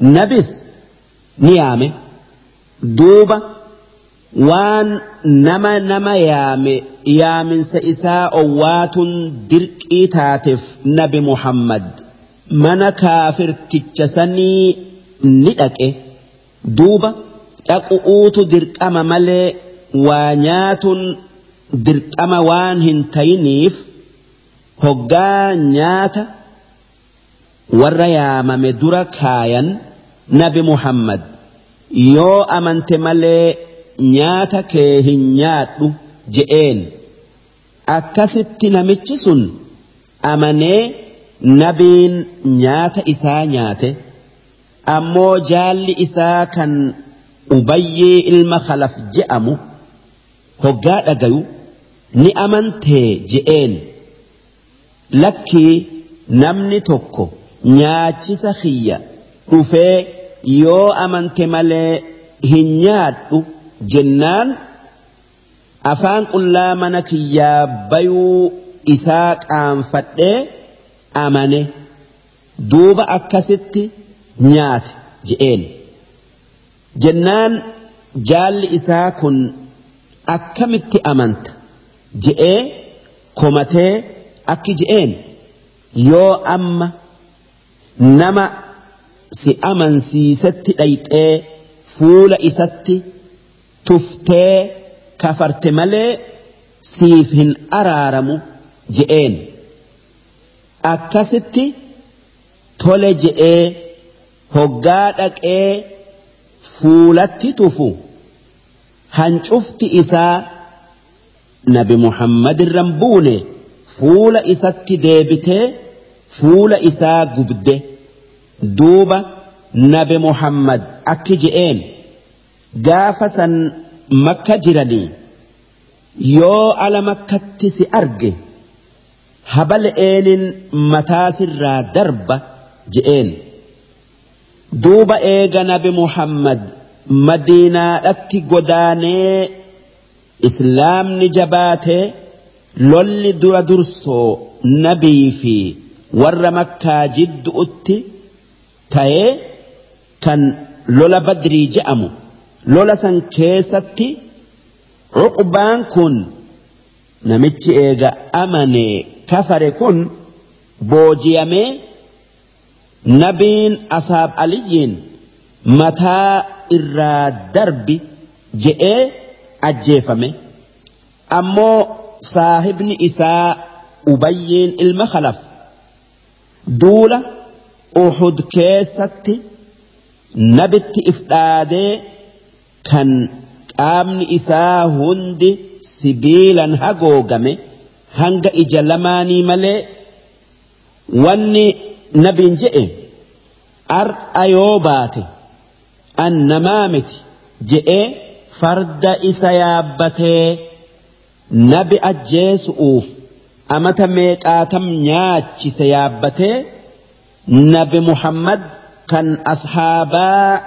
[SPEAKER 1] nabis ni yaame duuba waan nama nama yaame yaaminsa isaa owwaatun dirqii taateef nabi muhammad mana kaafirticha sanii ni dhaqe. Duuba dhaqu'uutu dirqama malee waa nyaatun dirqama waan hin tayiniif hoggaa nyaata warra yaamame dura kaayan nabi muhammad yoo amante malee nyaata kee hin nyaadhu je'een. Akkasitti namichi sun amanee nabiin nyaata isaa nyaate ammoo jaalli isaa kan ubayyii ilma khalaf je'amu hoggaa dhagayu ni amantee je'een. Lakkii namni tokko nyaachisa kiyya dhufee yoo amante malee hin nyaadhu jennaan afaan qullaa mana kiyyaa bayuu isaa qaanfadhee amane. Duuba akkasitti nyaate je'een jennaan jaalli isaa kun akkamitti amanta? Je'ee komatee akki je'een yoo amma nama si amansiisetti dhayxee fuula isatti tuftee kafarte malee siif hin araaramu je'een. Akkasitti tole je'ee hoggaa dhaqee fuulatti tufu. Hancufti isaa nabi muhammad irran buune fuula isatti deebitee fuula isaa gubde duuba nabi muhammad akki je'een gaafa san makka jiranii yoo ala makkatti si arge habala'eenin mataa sirraa darba je'een. Duuba eega nabi muhammad madiinaadhatti godaanee islaamni jabaatee lolli dura dursoo nabii fi warra makkaa jidduutti ta'ee kan lola badrii je'amu. Lola san keessatti cuqbaan kun namichi eega amanee kafare kun boojiyamee nabiin asaab aliyyiin mataa irraa darbi je'ee ajjeefame. Ammoo saahibni isaa ubayyiin ilma khalaf duula uhud keessatti nabitti if dhaadee kan qaamni isaa hundi sibiilan hagoogame hanga ija lamaanii malee wanni nabiin je'e ar'a yoo baate an namaa miti je'ee farda isa yaabbatee nabi ajjeesu'uuf amata meeqaatam nyaachise yaabbatee nabi muhammad kan ashaabaa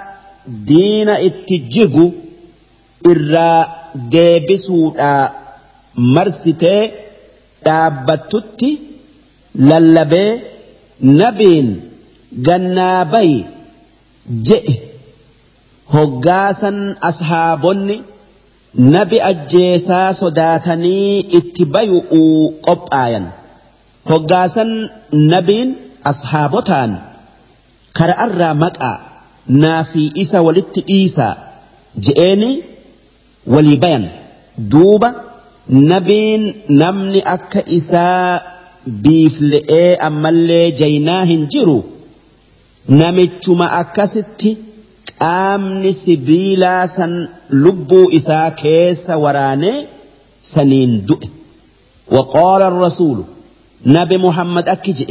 [SPEAKER 1] diina itti jigu irraa deebisuudhaa marsitee dhaabbattutti lallabee nabiin gannaa bayi je'e hoggaasan ashaabonni nabi ajjeesaa sodaatanii itti bayu'uu qophaayan. Hoggaasan nabiin ashaabotaan kara'arraa maqaa naafii isa walitti dhiisaa je'eeni walii bayan duuba nabiin namni akka isaa biifle'ee ammallee jaynaa hin jiru namichuma akkasitti qaamni sibiilaa san lubbuu isaa keessa waraanee saniin du'e وقال الرسول نبي محمد أكجئ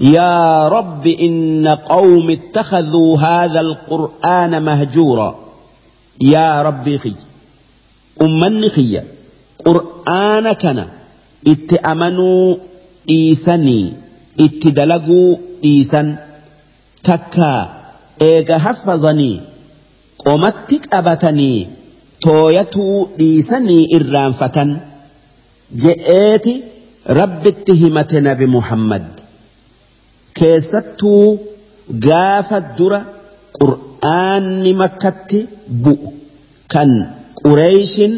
[SPEAKER 1] يا رب إن قوم اتخذوا هذا القرآن مهجورا. يا ربي خي أمني خي قرآنكنا اتأمنوا إيساني اتدلقوا إيسا تكا إيقا حفظني قمتك أبتني تويتو إيسني إرانفة جئيتي رب اتهمتنا بمحمد. Keessattuu gaafa dura qur'aanni makkatti bu'u kan qureeyshin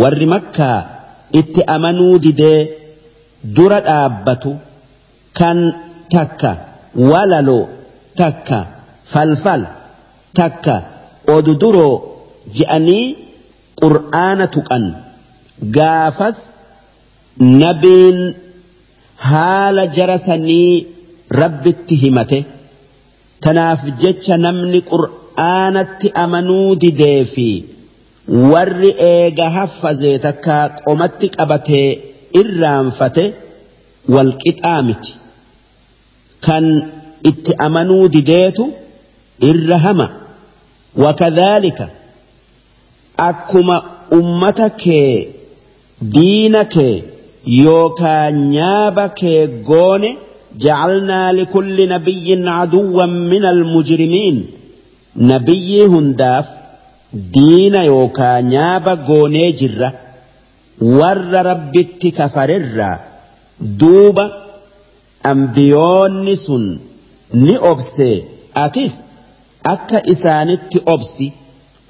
[SPEAKER 1] warri makkaa itti amanuu didee dura dhaabbatu kan takka walaloo takka falfal takka oduduroo je'anii qur'aana tuqan gaafas nabiin haala jara sanii rabbitti himate. Tanaaf jecha namni qur'aanatti amanuu didee fi warri eega haffazee takka qomatti qabatee irraanfate walqixaa miti. Kan itti amanuu dideetu irra hama. Wakadhaalika akkuma ummata kee diina kee yookaa nyaaba kee goone جعلنا لكل نبي عدوا من المجرمين نبي هنداف دين يوكا نيابا غوني جرة ور ربك كفرر دوبا أنبيون سن ni obse atis akka isaanitti obsi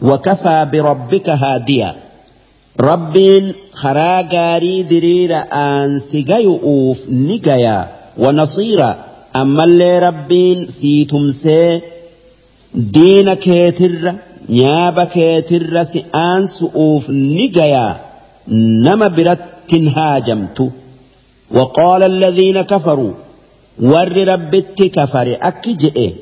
[SPEAKER 1] wakafaa birabbika haadiya rabbiin karaa gaarii diriira aansi gayu'uuf ni gayaa ونصيرا. أما اللي ربين سيتم سي دين كاتر نياب كاتر سيآن سؤوف نجايا نما برت هاجمت وقال الذين كفروا ور ربت كفر أكجئ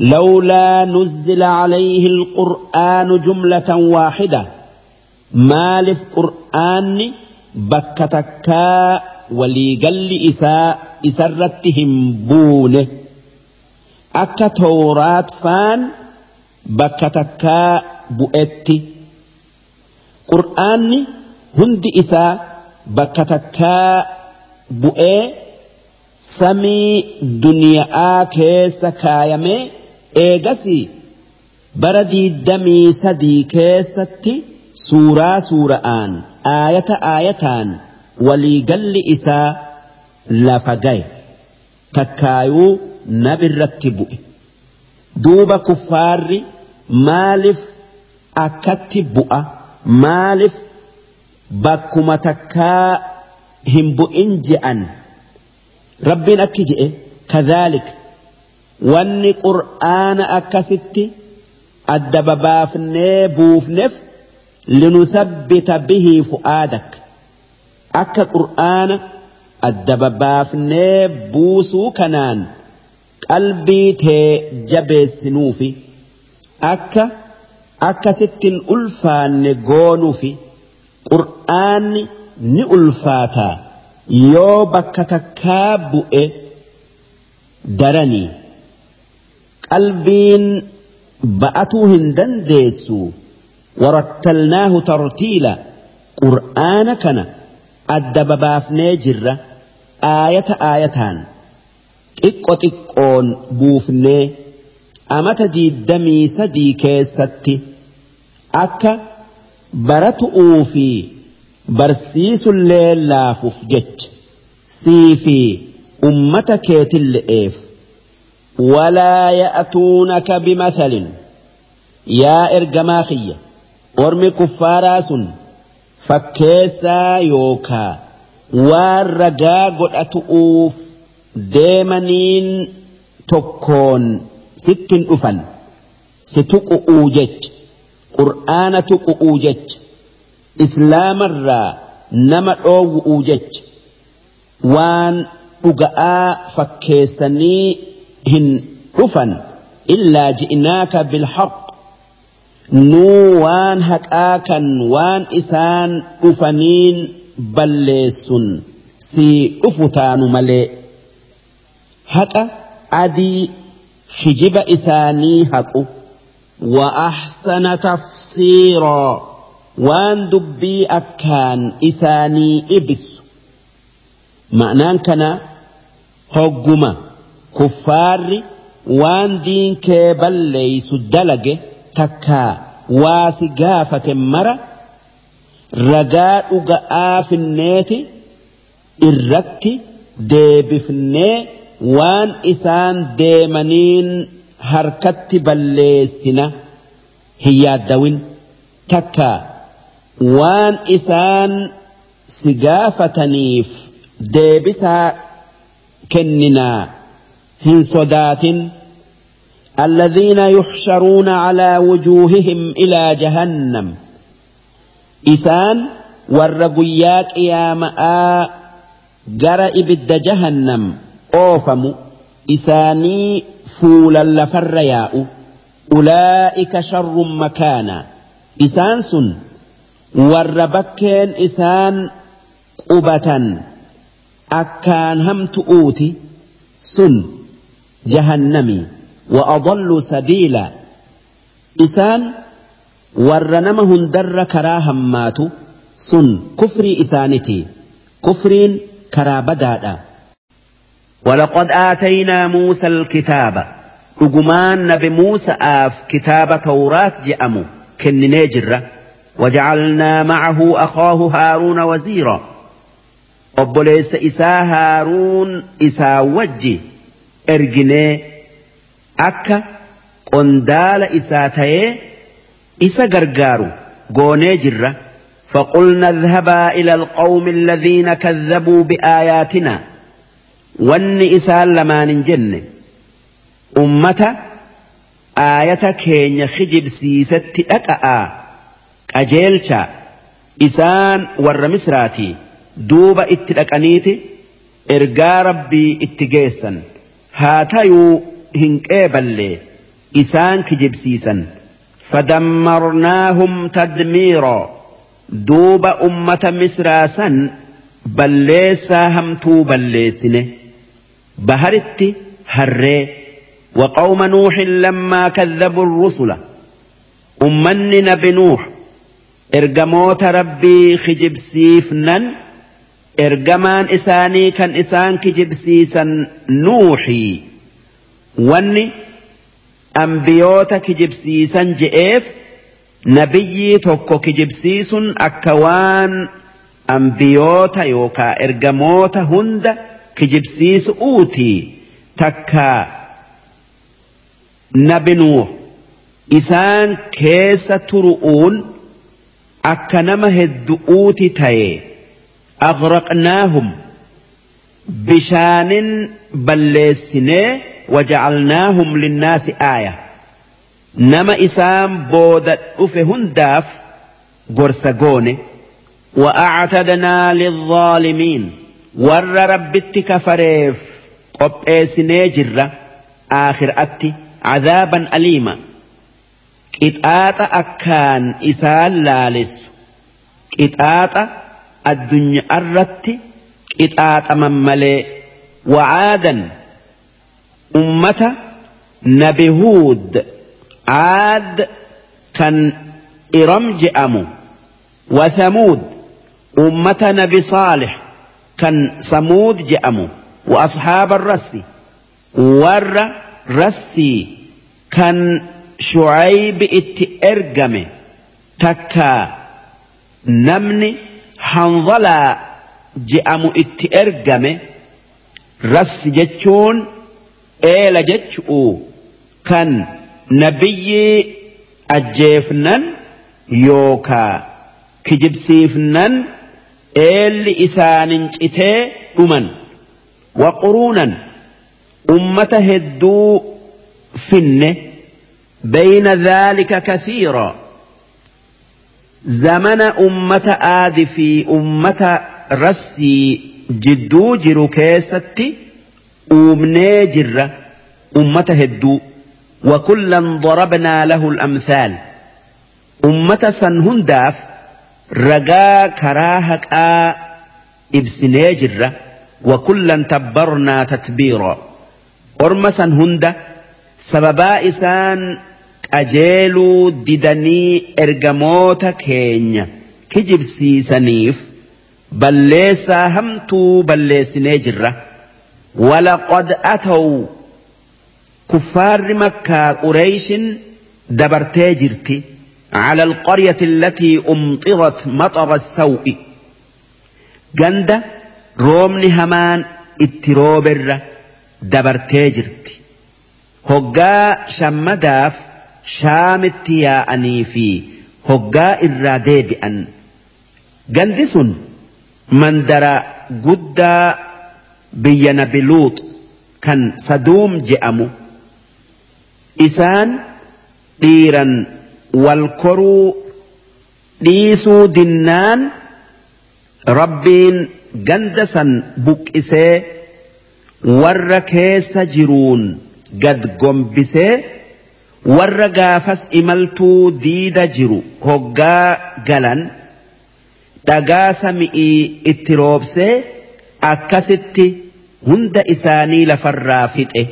[SPEAKER 1] لولا نزل عليه القرآن جملة واحدة. مالف قرآن بكتكا ولي قل إساء. isarratti hin buune. Akka tooraat faan bakka takkaa bu'etti. Qur'aanni hundi isaa bakka takkaa bu'ee samii duniyaa keessa kaayamee eegasii bara diiddamii sadii keessatti suuraa suura'aan aayata aayataan waliigalli isaa lafa gaye. Takkaayuu nabirratti bu'e duuba kuffaarri maaliif akkatti bu'a? Maaliif bakkuma takkaa hin bu'in je'an? Rabbiin akki je'e kadhaalika wanni qur'aana akkasitti adda babaafnee buufneef linusabbita bihii fu'aadak. Akka qur'aana adda babaafnee buusuu kanaan qalbii tee jabeessinuufi akka akkasittin ulfaanne goonuufi qur'aanni ni ulfaataa yoo bakka takkaa bu'e daranii qalbiin ba'atuu hin dandeessu warattalnaahu tartiila qur'aana kana adda jirra aayata aayataan xiqqo xiqqoon buufnee amata diiddamii sadii keessatti akka baratu'uu fi barsiisu laafuuf jecha sii fi ummata keetin le'eef. Walaa ya'atuunaka bimathalin. Yaa ergamaa kiyya ormi kuffaaraa sun fakkeessaa yookaa والرجاء قد أتؤوف ديمنين تكون ست أفن ستقؤوا جج قرآن تقؤوا جج إسلام الرا نما أوؤوا جج وان أقاء فكيسني هن dhufan. Illaa ji'inaaka bilhaq nuu waan haqaa kan waan isaan dhufaniin balleessun sii dhufu taanu malee haqa adii hijiba isaanii haqu ahsana tafsiiraa waan dubbii akkaan isaanii ibisu ma'naan kana hogguma kuffaarri waan diinkee balleeysu dalage takkaa waa si gaafate mara ragaa dhuga'aa finneeti irratti deebifnee waan isaan deemaniin harkatti balleessina hin yaaddawin takkaa waan isaan si gaafataniif deebisaa kenninaa hin sodaatin الذين يحشرون على وجوههم إلى جهنم إسان والرقياك يا ماء جرى إبد جهنم أوفم إساني فولا لفرياء أولئك شر مكانا إسان سن والربكين إسان قبة أكان هم تؤوتي سن جهنمي وأضل سبيلا إسان ورنما هندر كراها ماتوا سن كفري إسانتي كفرين كرابدادا
[SPEAKER 3] ولقد آتينا موسى الكتاب أجمان نبي موسى آف كتاب توراة جأمو كن نجرة وجعلنا معه أخاه هارون وزيرا obboleessa isaa haaruun isaa wajji erginee akka qondaala isaa ta'ee isa gargaaru goonee jirra فقلنا اذهبا إلى القوم الذين كذبوا بآياتنا وان إسال لمان جن أمة آية كين خجب سيست أكأ أجيلشا إسان ور مسراتي duuba itti dhaqaniiti ergaa rabbii itti geessan. Haa tayuu hin qeeballe فدمرناهم تدميرا. دوب أمة مسراسا بل ليس هم توبا ليسنه بهرت هر وقوم نوح لما كذبوا الرسل. أمننا بنوح إرجموت ربي خجب سيفنا إرجمان إساني كان إسان كجب سيسا نوحي.
[SPEAKER 1] واني ambiyoota kijibsiisan je'eef nabiyyii tokko kijibsiisun akka waan ambiyoota yookaa ergamoota hunda kijibsiisu uutii takkaa nabi nuuh isaan keessa turu'uun akka nama heddu'uuti ta'e aghraqnaahum bishaanin balleessinee وجعلناهم للناس آية. نما إسام بودة أفهن داف قرسقون وأعتدنا للظالمين. ور ربت كفريف قب إسنجر آخر أتي عذابا أليما. إتآت أكان إسال لالس. إتآت الدنيا الرت إتآت من ملي وعادا ummata nabi huud caad kan iram je'amu وثمود أمة نبي صالح كان ثمود جأمو وأصحاب الرس ور رسي كان shu'aybi itti ergame takka namni hanzalaa je'amu itti ergame rassi jechuun eela jechuu kan nabiyyii ajjeefnan yookaa kijibsiifnan eelli isaanin citee dhuman waquruunan ummata hedduu finne بين ذلك كثيرا زمن أمة آد في أمة رسي جدو جرو كيستي أمني جرة أمة هدو وكلا ضربنا له الأمثال أمة سنهنداف رقا كراهك آ إبسني جرة وكلا تبرنا تتبيرا أرمى سنهند سببا إسان qajeeluu didanii ergamoota keenya kijibsiisaniif balleessaa hamtuu balleessinee jirra. ولقد أتوا كفار مكة قريش دبرتي على القرية التي أمطرت مطر السوء. جند روم همان اتروبر دبرتي جرتي هقا شمداف شام التيا أنيفي. هقا إرادي بأن جندس من درى قدّا biyya nabiluut kan saduum je'amu. Isaan dhiiran wal koruu dhiisuu dinnaan rabbiin ganda san buqqisee warra keessa jiruun gad gombisee warra gaafas imaltuu diida jiru hoggaa galan dhagaa sami'ii itti roobsee akkasitti hunda isaanii lafarraa fixe.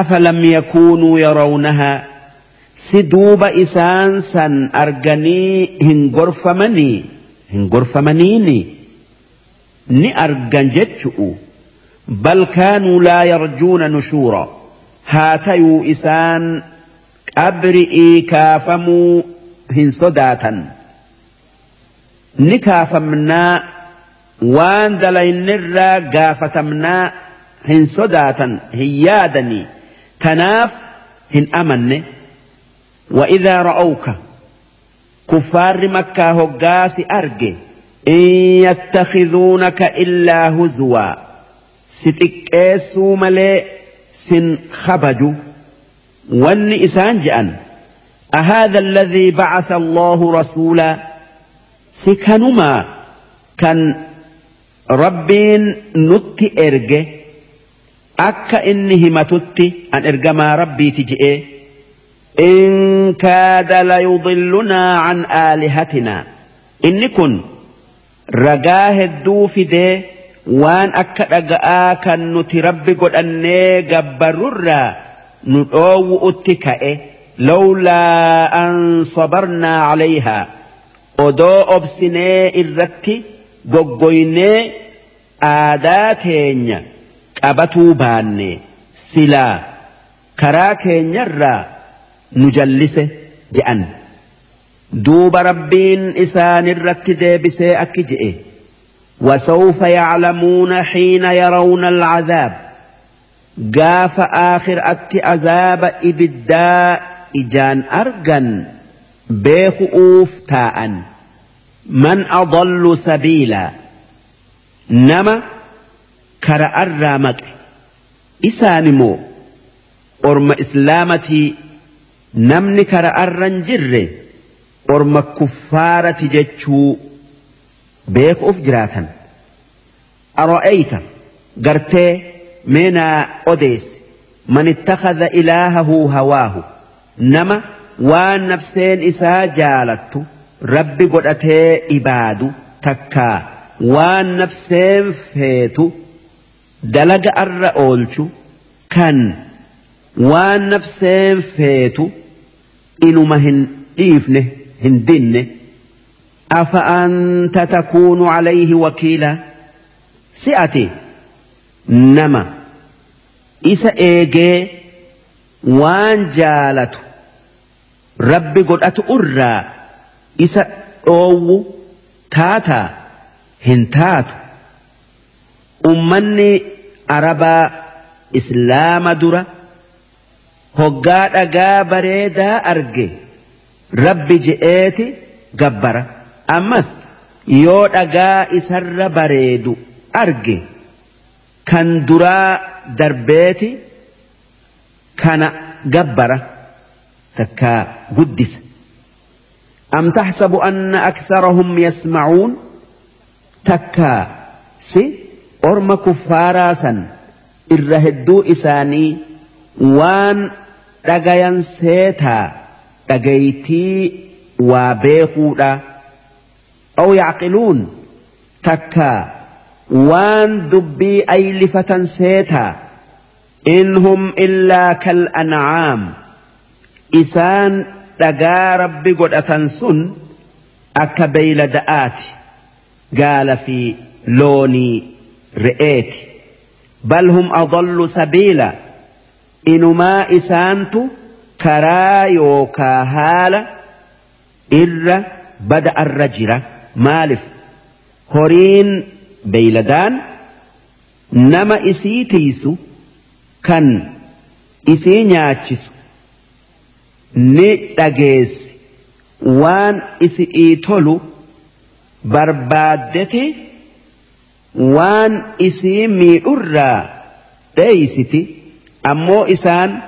[SPEAKER 1] Afalam yakuunuu yarawnahaa si duuba isaan san arganii hin gorfamanii? Hin gorfamaniini? Ni argan jechu'u. Bal kaanuu laa yarjuuna nushuura. Haa tayuu isaan qabri'ii kaafamuu hin sodaatan. Ni kaafamnaa waan dalaynirraa gaafatamnaa hin sodaatan hin yaadanii tanaaf hin amanne وإذا رأوك كفار مكة هقاس أرجي. إن يتخذونك إلا هزوا. ستكيسو ملئ سن خبجوا وان إسان جأن. أهذا الذي بعث الله رسولا؟ سكنما كان ربين نت إرجه أكا إنه متت أن إرجما ربي تجئه إن كاد ليضلنا عن آلهتنا إن كن رجاه الدوفده waan akka dhaga'aa kan nuti rabbi godhannee gabbarrurraa nu dhoowwu'utti ka'e lawlaa an sabarnaa calayhaa odoo obsinee irratti goggoynee aadaa teenya qabatuu baanne silaa karaa keenyarraa nu jallise je'an duuba rabbiin isaanirratti deebisee akki je'e وسوف يعلمون حين يرون العذاب قاف آخر أتي عذاب إبداء إجان أرجن بيخؤوف تاء من أضل سبيلا نما كرأ الرامك. إسانمو أرم إسلامتي نمني كرأ الرنجر أرم كفارة جتشو بيخ أفجراتا أرأيت قرتي منا أوديس من اتخذ إلهه هواه نما وان نفسين إسا جالتو. rabbi godhatee ibaadu takkaa waan nafseen feetu dalaga arra oolchu kan waan nafseen feetu inuma hin dhiifne hin dinne. Afa anta takuunu calayhi wakiila? Si ati nama. Isa eegee waan jaalatu. Rabbi godhatu irraa isa dhoowwu taataa hin taatu ummanni arabaa islaama dura hoggaa dhagaa bareedaa arge rabbi je'eeti gabbara ammas yoo dhagaa isarra bareedu arge kan duraa darbeeti kana gabbara takka guddisa. أم تحسب أن أكثرهم يسمعون؟ تكا سي أرم كفارا سن إرهدو إساني وان رغيان سيتا رغيتي وابيخورا أو يعقلون تكا وان دبي أيلفة سيتا إنهم إلا كالأنعام. إسان dhagaa rabbi godhatan sun akka beeylada'aati gaala fi loonii re'eeti. Bal hum adallu sabiila. Inumaa isaantu karaa yookaa haala irra bada arra jira. Maalif horiin beeyladaan nama isii tiisu kan isii nyaachisu ni dhageessi. Waan isii tolu barbaaddete waan isii miidhurraa dheeysiti ammoo isaan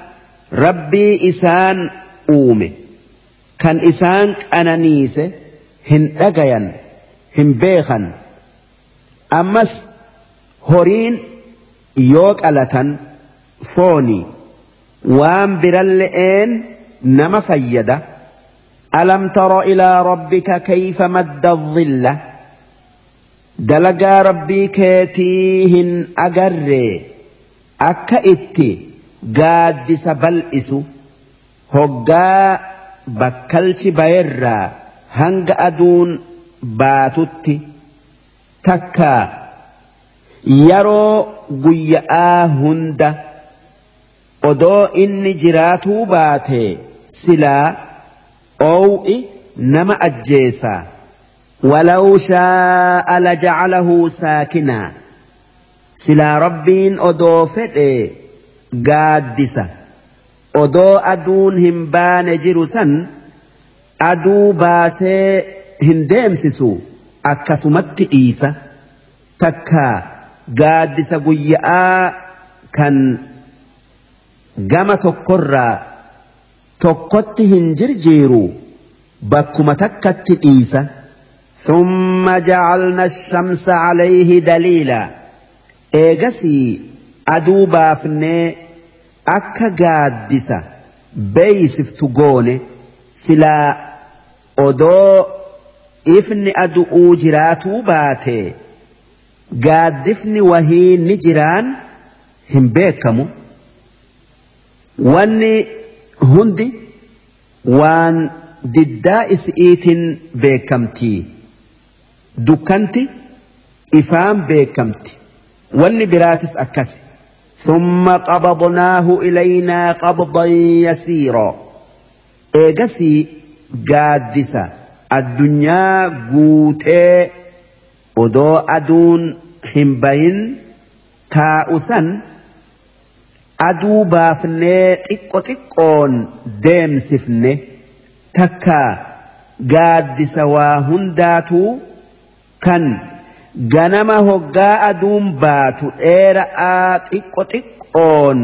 [SPEAKER 1] rabbii isaan uume. Kan isaan qananiise hin dhagayan hin beekan. Ammas horiin yoo qalatan fooni. Waan biralle'een nama fayyada ألم تر إلى ربك كيف مد الظل دلقا ربي كيتيهن أقر أكئت قاد سبلئس هقا bakkalchi bayerraa hanga aduun baatutti takka yeroo guyya'aa hunda odoo inni jiraatuu baate silaa oow'i nama ajjeesa. Walaw shaa'a la laja'alahu saakinaa silaa rabbiin odoo fedhe gaaddisa. Odoo aduun hin baane jiru san aduu baasee hin deemsisu akkasumatti dhiisa. Takka gaaddisa guyya'aa kan gama tokkorraa tokkotti hin jirjiiru bakkuma takkatti dhiisa ثم جعلنا الشمس عليه دليلا إيجسي أدو بافني gaaddisa beeysiftu goone silaa odoo ifni adu'uu jiraatuu baate gaaddifni wahii ni jiraan hin beekamu wanni hundi waan diddaa isi'iitiin beekamtii dukkanti ifaan beekamti wanni biraatis akkasi ثم قبضناه إلينا قبضا يسيرا إيجسي قادسة الدنيا قوتي ودو أدون حنبين تاؤسا aduu baafnee xiqqo xiqqoon deemsifne takka gaaddisa waa hundaatuu kan ganama hoggaa aduun baatu dheera'aa xiqqo xiqqoon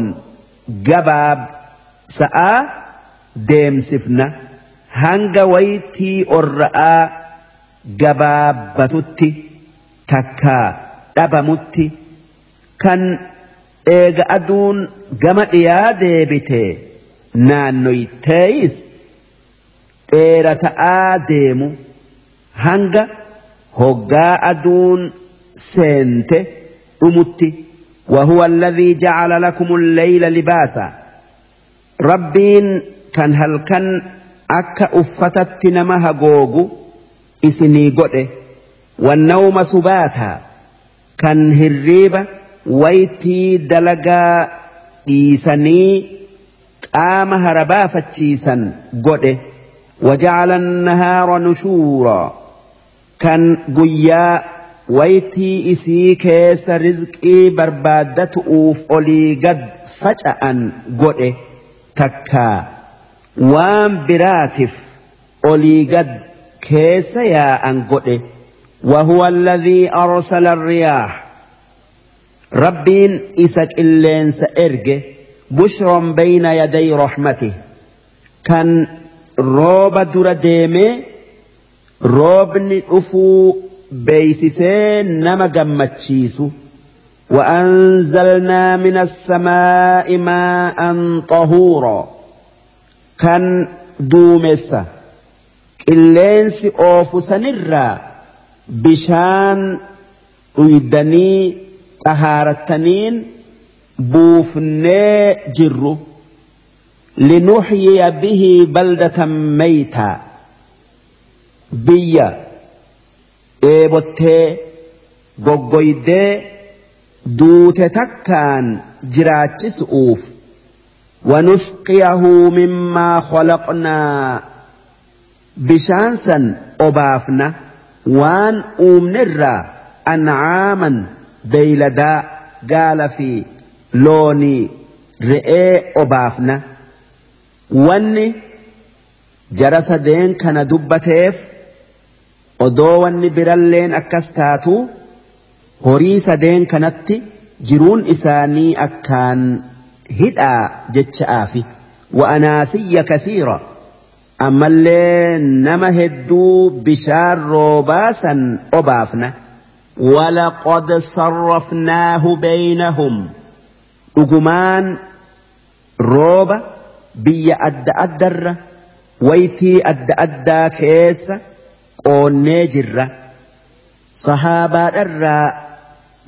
[SPEAKER 1] gabaab sa'aa deemsifna. Hanga waytii orra'aa gabaabbatutti takka dhabamutti kan eega aduun gama dhiyaa deebite naannoyteeyis dheerata'aa deemu hanga hoggaa aduun seente dhumutti وهو الذي جعل لكم الليل لباسا ربين كان هل كان أكا أفتت نمها جوجو إسني قده والنوم سباتا كان هريبة ويتي دلقا إيساني قام هربا فتشيسا قده وجعل النهار نشورا كان قيا ويتي إسي كيس رزقي بربادة أوف أولي قد فجأة قده تكا وام براتف أولي قد كيس يا أن قده وهو الذي أرسل الرياح ربين إسك اللينس إرجه بشرا بين يدي رحمته كان rooba dura deemee roobni dhufuu beeysisee nama gammachiisu. وأنزلنا من السماء ماء طهورا كان دومسا قلينس أوف سنرا بشان ويدني طهارتنين بوفني جرو لنحيي به بلدة ميتا. بيا. eebottee goggoydee duute takkaan jiraachisuuf ونسقيه مما خلقنا. بشانسا أبافنا وان أومنرا. أنعاما. beeyladaa gaala fi loonii re'ee obaafna wanni jara sadeen kana dubbateef odoo wanni biralleen akkas taatu horii sadeen kanatti jiruun isaanii akkaan hidhaa jecha'aafi wa'anaasiyya kathiira ammallee nama hedduu bishaan roobaa san obaafna. ولقد صرفناه بينهم biyya adda addarra waytii adda addaa keessa qoonnee jirra sahaabaadharraa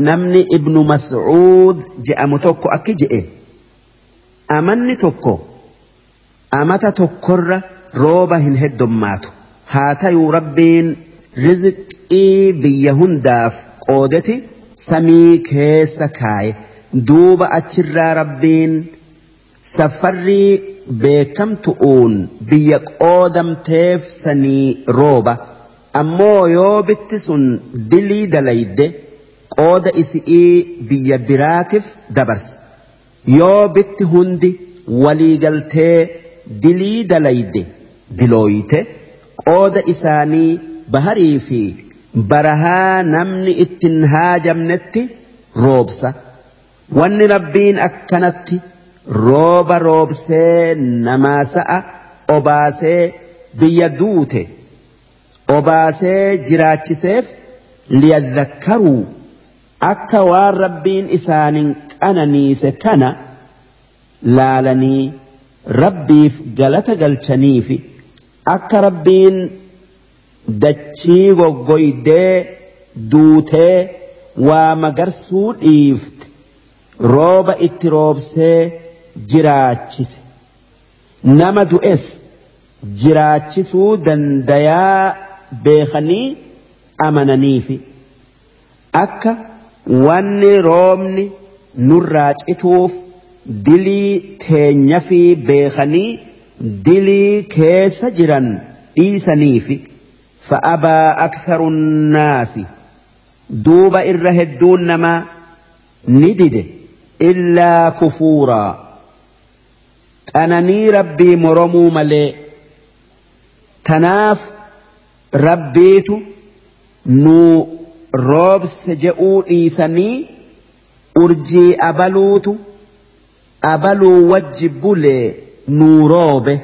[SPEAKER 1] namni ibnu mas'uud je'amu tokko akki je'e amanni tokko amata tokkorra rooba hin heddommaatu haa tayuu rabbiin rizqii biyya hundaaf qoodeti samii keessa kaaye duuba achirraa rabbiin safarrii beekamtu'uun biyya qoodamteef sanii rooba. Ammoo yoo bitti sun dilii dalayde qooda isi'ii biyya biraatiif dabarsa yoo bitti hundi waliigaltee dilii dalayde dilooyte qooda isaanii baharii fi barahaa namni ittin haajamnetti roobsa. Wanni rabbiin akkanatti rooba roobsee namaa sa'a obaasee biyya duute obaasee jiraachiseef liyadhakkaruu akka waan rabbiin isaanin qananiise kana laalanii rabbiif galata galchaniifi akka rabbiin dachii goggoydee duutee waa magarsuu dhiifte rooba itti roobsee jiraachise. Nama du'es jiraachisuu dandayaa beekanii amananiifi. Akka wanni roobni nurraa cituuf dilii teenya fi beekanii dilii keessa jiran dhiisaniifi duuba irra hedduun namaa ni dide illaa kufuuraa qananii rabbii moromuu malee tanaaf rabbiitu nuu roobse je'uu dhiisanii urjii abaluutu abaluu wajji bulee nuu roobe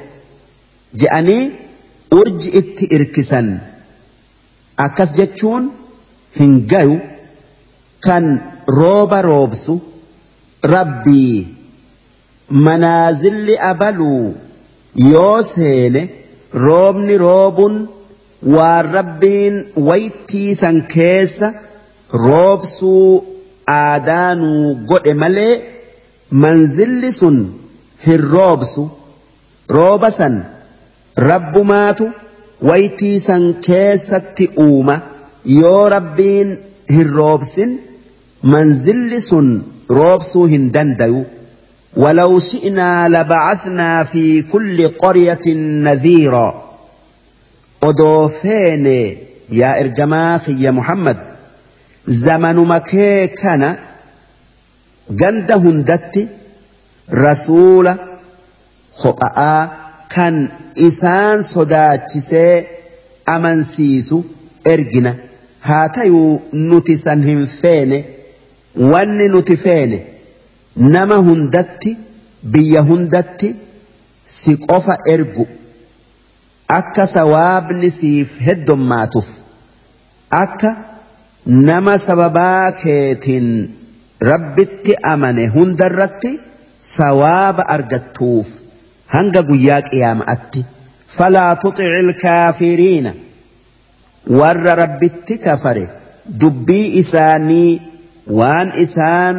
[SPEAKER 1] je'anii urji itti irkisan akkas jechuun hin gayu kan rooba roobsu rabbii manaazilli abaluu yoo seene roobni roobun waan rabbiin waytiisan keessa roobsuu aadaanuu godhe malee manzilli sun hin roobsu rooba san rabbumaatu waytiisan keessatti uuma yoo rabbiin hin roobsin manzilli sun roobsuu hin dandayu ولو شئنا لبعثنا في كل قرية نذيرا أدوفين يا إرجماخ يا محمد زمن مكي كان جند هندت رسول خطأ كان isaan sodaachisee amansiisu ergina haa ta'uu nuti san hin feene wanni nuti feene nama hundatti biyya hundatti si qofa ergu akka sawaabni siif heddommaatuuf akka nama sababaa keetiin rabbitti amane hundarratti sawaaba argattuuf. Hanga guyyaa qiyaama'atti falaa tuxici ilkaafiriina warra rabbitti kafare dubbii isaanii waan isaan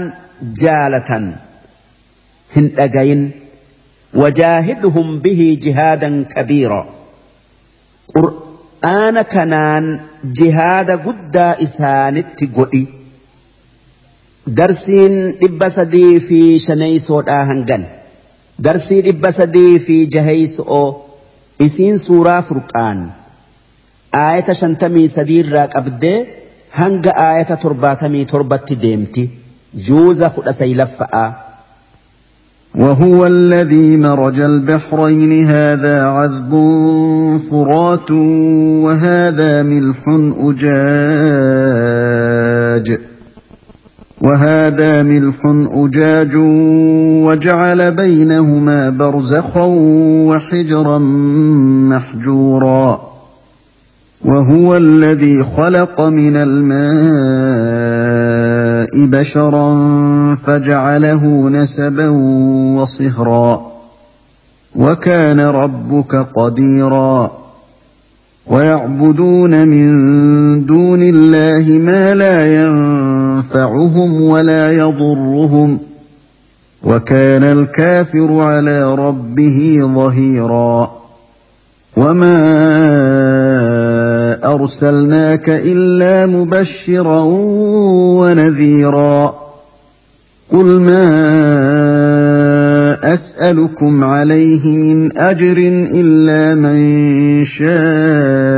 [SPEAKER 1] jaalatan hin dhagayin wajaahidhum bihi jihaadan kabiira qur'aana kanaan jihaada guddaa isaanitti godhi darsiin dhibba sadii fi shaneysoodhaa hangan darsii dhibba sadii fi jaheyso'oo isiin suuraa furqaan aayata shantamii sadiirraa qabdee hanga aayata torbaatamii torbatti deemti juuza kudha saylaffa'aa
[SPEAKER 2] وهو الذي مرج البحرين هذا عذب فرات وهذا ملح أجاج وهذا ملح أجاج وجعل بينهما برزخا وحجرا محجورا وهو الذي خلق من الماء بشرا فجعله نسبا وصهرا وكان ربك قديرا ويعبدون من دون الله ما لا ينفعهم ولا يضرهم وكان الكافر على ربه ظهيرا وما أرسلناك إلا مبشرا ونذيرا قل ما أسألكم عليه من أجر إلا من شاء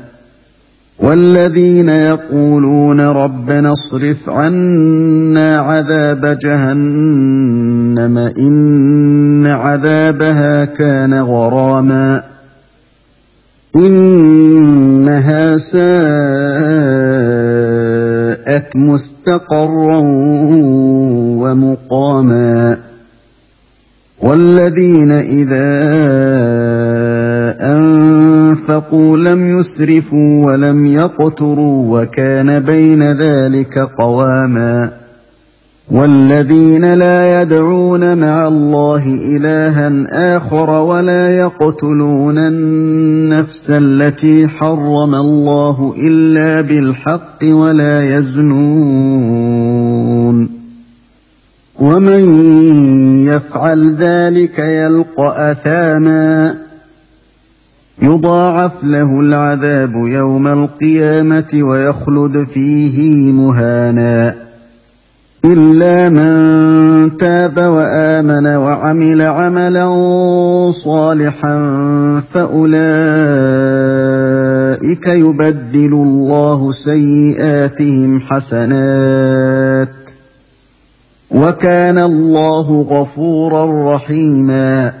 [SPEAKER 2] والذين يقولون ربنا اصرف عنا عذاب جهنم إن عذابها كان غراما إنها ساءت مستقرا ومقاما والذين إذا أنفقوا لم يسرفوا ولم يقتروا وكان بين ذلك قواما. والذين لا يدعون مع الله إلها آخر ولا يقتلون النفس التي حرم الله إلا بالحق ولا يزنون. ومن يفعل ذلك يلقى أثاما. يضاعف له العذاب يوم القيامة ويخلد فيه مهانا. إلا من تاب وآمن وعمل عملا صالحا فأولئك يبدل الله سيئاتهم حسنات. وكان الله غفورا رحيما.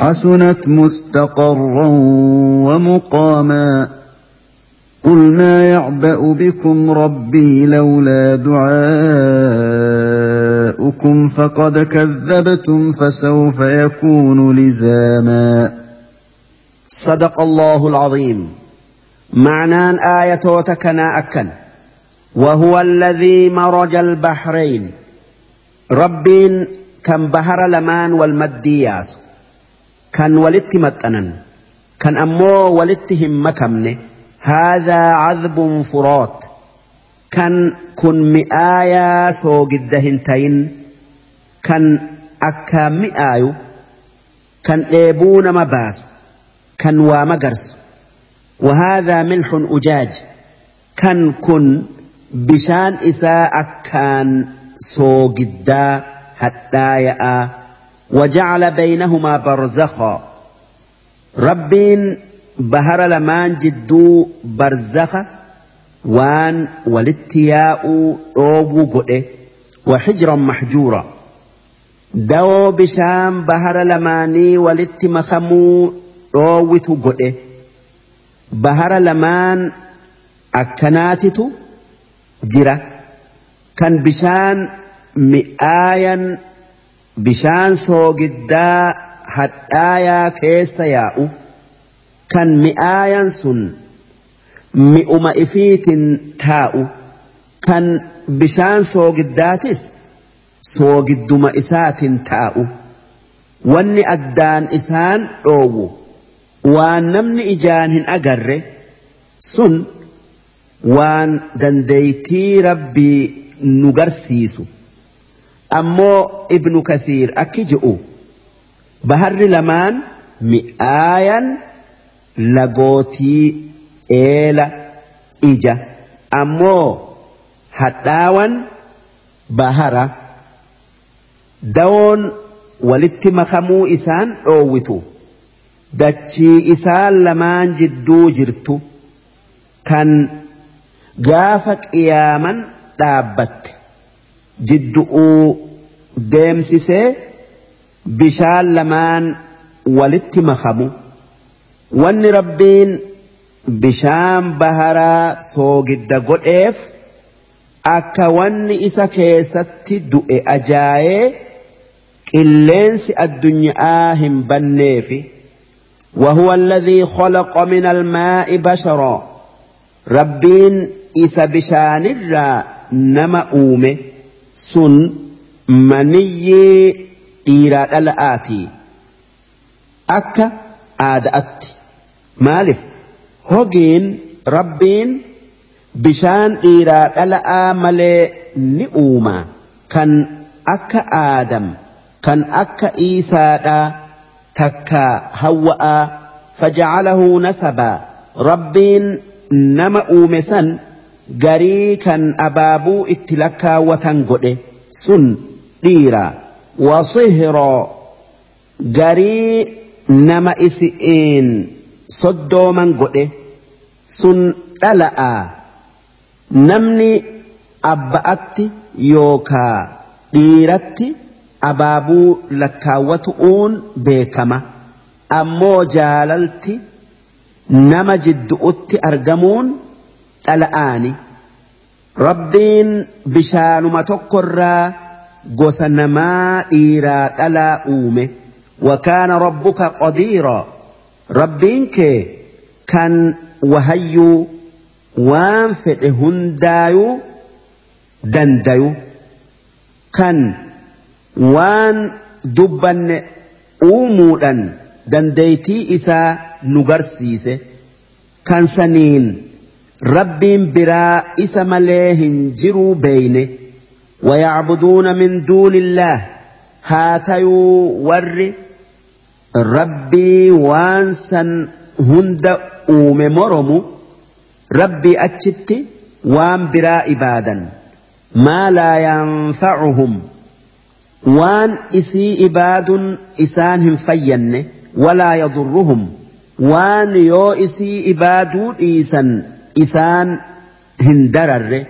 [SPEAKER 2] حسنت مستقرا ومقاما قل ما يعبأ بكم ربي لولا دعاؤكم فقد كذبتم فسوف يكون لزاما.
[SPEAKER 1] صدق الله العظيم. معنان آية تكنا أكن وهو الذي مرج البحرين. رب كم بهر لمان والمدياس كان ولدت مطنن كان امو ولدتهم همكمني هذا عذب فرات كان كن مئايا سوغد هنتين كان أكا مئايو كان إيبون مباس كان ومقرس وهذا ملح أجاج كان كن بشان إساء كان سوغدا حتى يأى وجعل بينهما برزخا. ربين بهر لمان جدو برزخا وان والاتياء أوغو قده وحجرا محجورا. دو بشام بهر لماني والات مخمو أووتو قده. بهر لمان أكناتتو جرا. كان بشان مئايا bishaan soogiddaa hadhaayaa keessa yaa'u kan mi'aayan sun mi'uma ifiitin taa'u kan bishaan soogiddaatis soogidduma isaatin taa'u wanni addaan isaan dhoowwu waan namni ijaan hin agarre sun waan dandeeytii rabbii nu garsiisu. Ammoo ibnu kathiir akki je'u baharri lamaan mi'aayan lagootii eela ija ammoo hadhaawan bahara dawoon walitti makamuu isaan dhoowwitu dachii isaan lamaan jidduu jirtu kan gaafa qiyaaman dhaabbatte jiddu'uu deemsisee bishaan lamaan walitti makamu wanni rabbiin bishaan baharaa soogidda godheef akka wanni isa keessatti du'e ajaa'ee qilleensi addunyaa hin banneefi وهو الذي خلق من الماء بشرا ربين إسا بشان الرا نما أومه سن مني إيراد الآتي أكا آدأت مالف هوجين ربين bishaan dhiiraa dhala'aa malee ni uuma kan akka aadam kan akka iisaadhaa takka hawwa'aa faja'alahu nasabaa rabbiin nama uume san garii kan abaabuu itti lakkaawwatan godhe sun dhiira wasihiroo garii nama isi'iin soddooman godhe sun dhala'aa namni abba'atti yookaa dhiiratti abaabuu lakkaawwatu'uun beekama ammoo jaalalti nama jiddu'utti argamuun dhala'aani rabbiin bishaanuma tokkorraa gosa namaa dhiiraa dhalaa uume وكان ربك قديرا ربينك كان وهيو waan fedhe hundaayuu dandayu kan waan dubbanne uumuudhan dandeeytii isaa nu garsiise kan saniin ربين برا إسم لهن جرو بين ويعبدون من دون الله. هاتيو ور. ربي وانسا هند أوم مرمو ربي أتشت وان برا إبادا ما لا ينفعهم. وان إسي إباد إسانهم فين ولا يضرهم. وان يو إسي إبادو إيسان إسان هندرر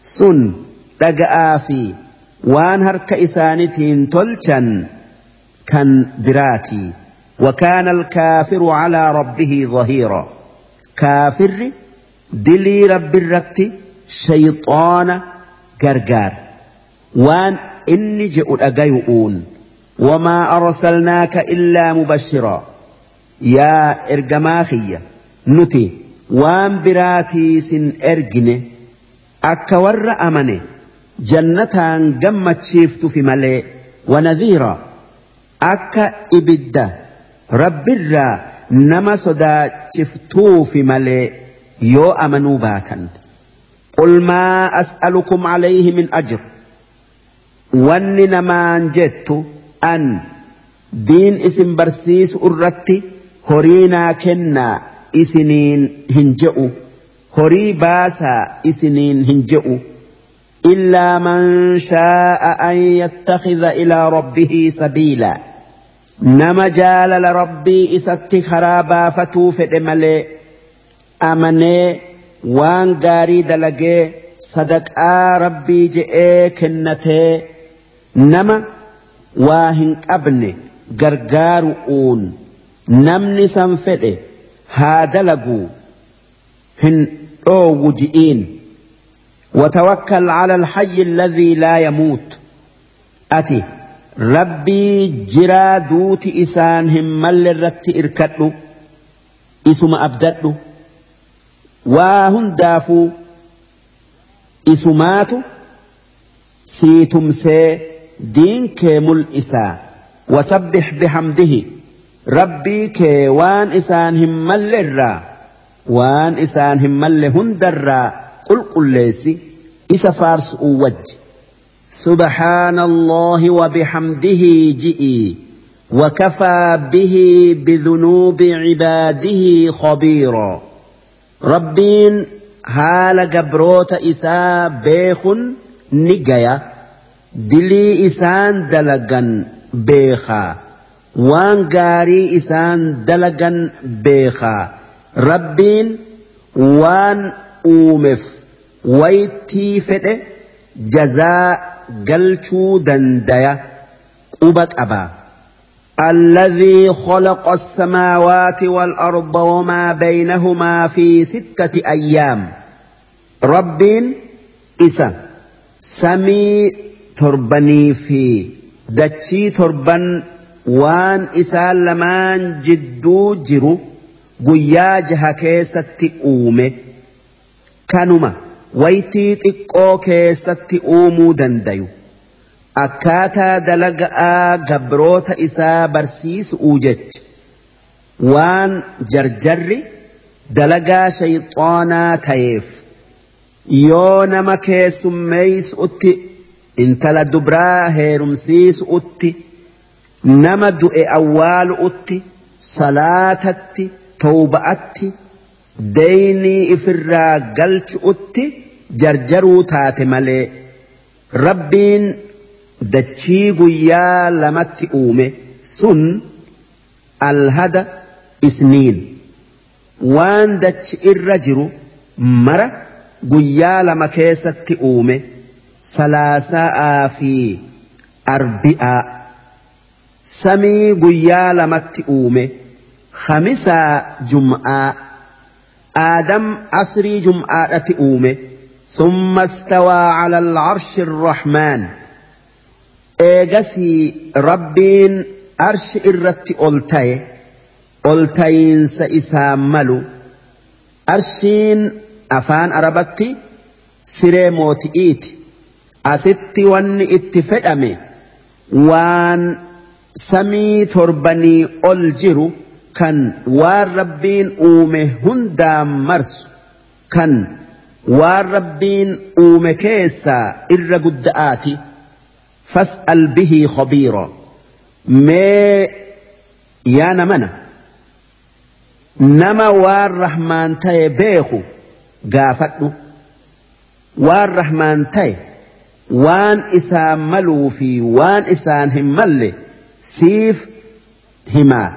[SPEAKER 1] سن sun dhaga'aa fi waan harka isaanitiin tolchan kan وكان الكافر على ربه ظهيرا كافر دلي رب الرت شيطان قرقار وان اني جئ وما ارسلناك الا مبشرا يا إرجماخية نتي waan biraatii sin ergine akka warra amane jannataan gammachiiftufi malee wanadhiira akka ibidda rabbirraa nama sodaachiftuufi malee yoo amanuu baatan. Qul maa as'alukum alayhi min ajr? Wanni namaan jettu an diin isin barsiisu irratti horii naa kennaa isiniin hin je'u horii baasaa isiniin hin je'u إلا من شاء أن يتخذ إلى ربه سبيلا نما جال لربي إسات خرابا فتوفد ملئ amanee waan gaarii dalagee sadaqaa rabbii je'ee kennatee nama waa hin qabne gargaaru'uun namni san fedhe هادلقوا. هن أو وجئين. وتوكل على الحي الذي لا يموت. أتي. ربي جرادوت إسان همال للرت إركتلو إسم أبدتلو واهن دافو. إسمات سيتم سي دين كيمل إسا. وسبح بحمده. Rabbii kee waan isaan hin malle irraa waan isaan hin malle hundarraa qulqulleessi isa faarsu'uu wajji سبحان الله وبحمده جئي وكفى به بذنوب عباده خبيرا rabbiin haala gabroota isaa beekun ni gaya dilii isaan dalagan beekaa waan gaarii isaan dalagan beekaa rabbiin waan uumeef waytii fedhe jazaa galchuu dandaya quba qabaa. الذي خلق السماوات والأرض وما بينهما في ستة أيام رب إسا سمي تربني في دتشي تربن waan isaan lamaan jidduu jiru guyyaa jaha keessatti uume. Kanuma waytii xiqqoo keessatti uumuu dandayu. Akkaataa dalaga'aa gabroota isaa barsiisuu jecha. Waan jarjarri dalagaa shayxoonaa ta'eef. Yoo nama keessummeeysu'utti intala dubraa heerumsiisu'utti nama du'e awwaaluutti salaatatti tawba'atti deynii ifirraa galchuutti jarjaruu taate malee rabbiin. dachii guyyaa lamatti uume sun alhada isniin waan dachi irra jiru mara guyyaa lama keessatti uume salaasaa fi arbi'aa samii guyyaa lamatti uume khamisaa jum'aa aadam asrii jum'aadhatti uume ثم استوى على العرش الرحمن eegasii rabbiin arshi irratti ol ta'e ol ta'iinsa isaa malu arshiin afaan arabatti siree mooti'iiti asitti wanni itti fedhame waan samii torbanii ol jiru kan waan rabbiin uume hundaan marsu kan waan rabbiin uume keessaa irra gudda'aati. فاسأل به خبيرا ما يا نمنا نما والرحمن تاي بيخو قافتو والرحمن تاي وان إسان ملو في وان إسان سيف هما.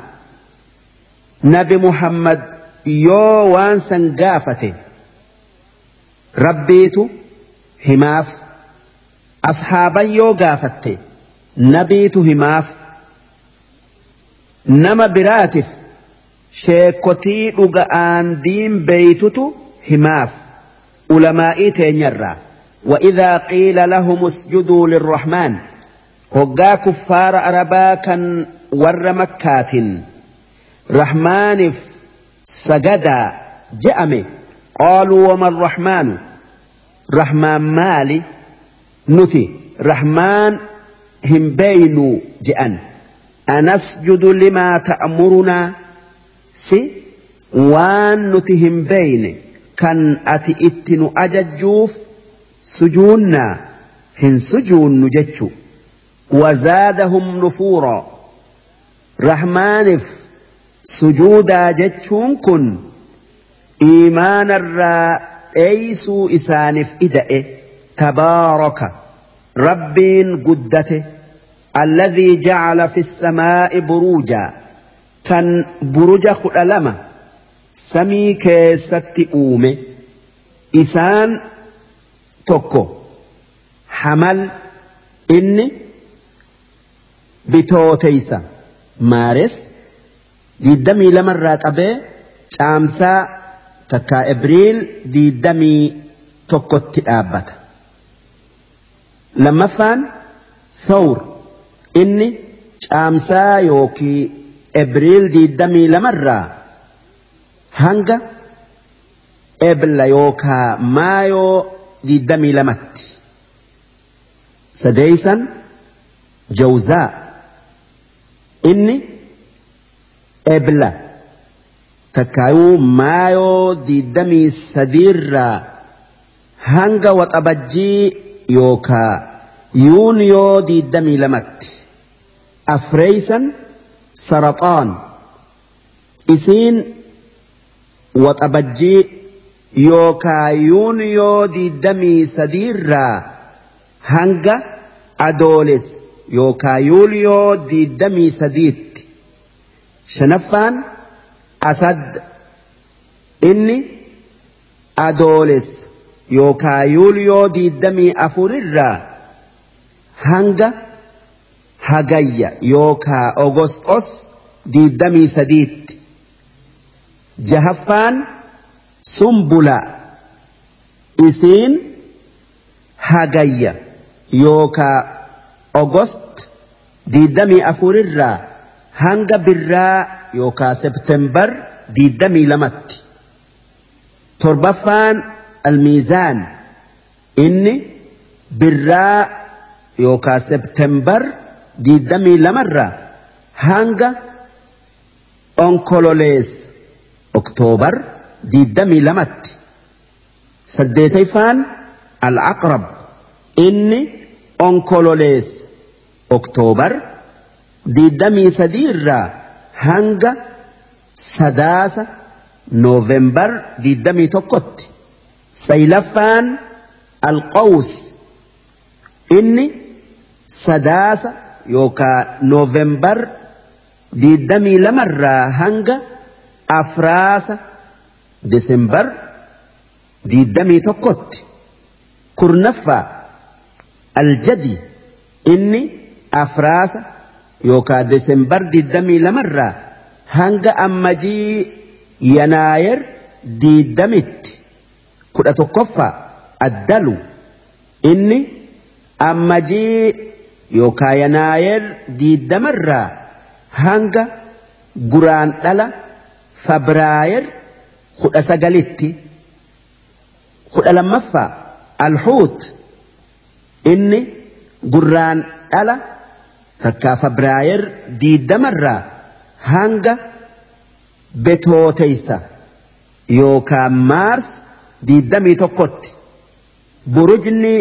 [SPEAKER 1] نبي محمد يو وان سنقافته ربيتو هماف. أصحاب يو قافته نبيتو هماف. نما براتف. شيكوتي أغان دين بيتتو هماف. علمائي تينيرا. وإذا قيل لهم اسجدوا للرحمن. hoggaa kuffaara arabaa kan warra makkaatin rahmaaniif sagadaa je'ame qaaluu waman rahmaanu? Rahmaan maali? Nuti rahmaan hin beeynu je'an. Anasjudu limaa ta'murunaa? Si waan nuti hin beeyne kan ati itti nu ajajjuuf sujuunnaa hin sujuunnu jechuudha. وزادهم نفورا. رحمانف سجودا جتشون كن إيمان الراء أيسو إسانف إدأ تبارك ربين قدته الذي جعل في السماء بروجا. كان بروجا خلالما سمي كيسة أومي إسان توكو حمل إني بتوتيسا مارس ديدمي لمرات أبي شامسا تكا إبريل ديدمي توكو تآبتا lammaffaan thawr inni caamsaa yookii ebriil diidamii lamarraa hanga ebla yookaa maayoo diidamii lamatti sadeeysan jawzaa inni ebla takkaayuu maayoo diidamii sadiirraa hanga waxabajjii yookaa yuun yoo diidamii lamatti afreeysan saraxaan isiin waxabajjii yookaa yuuliyoo diidamii sadiirraa hanga adooles yookaa yuuliyoo diidamii sadiitti. Shanaffaan asad inni adooles yookaa yuuliyoo diidamii afurirraa hanga hagayya yookaa ogosxos diidamii sadiitti. Jahaffaan sumbula isiin hagayya yookaa ogost diidamii afurirraa hanga birraa yookaa septembar diidamii lamatti torbaffaan almiizaan inni birraa yookaa septembar diidamii lamarraa hanga onkololees oktoobar diidamii lamatti saddeetayfaan al-aqrab inni onkololees oktoobar diidamii sadii irraa hanga sadaasa noovembar diidamii tokkotti saylaffaan alqawus inni sadaasa yookaa noovembar diidamii lamarraa hanga afraasa desembar diidamii tokkotti kurnaffaa aljadi inni afraasa yookaa desembar diidamii lamarraa hanga ammajii yanaayer diidamitti kudha tokkoffaa addalu inni ammajii yookaa yanaayer diidamarraa hanga guraan dhala fabraayer kudha sagalitti kudha lammaffaa alhuut inni gurraan dhala takkaa fabraayer diidamarraa hanga betooteysa yookaa maars diidamii tokkotti. Burujni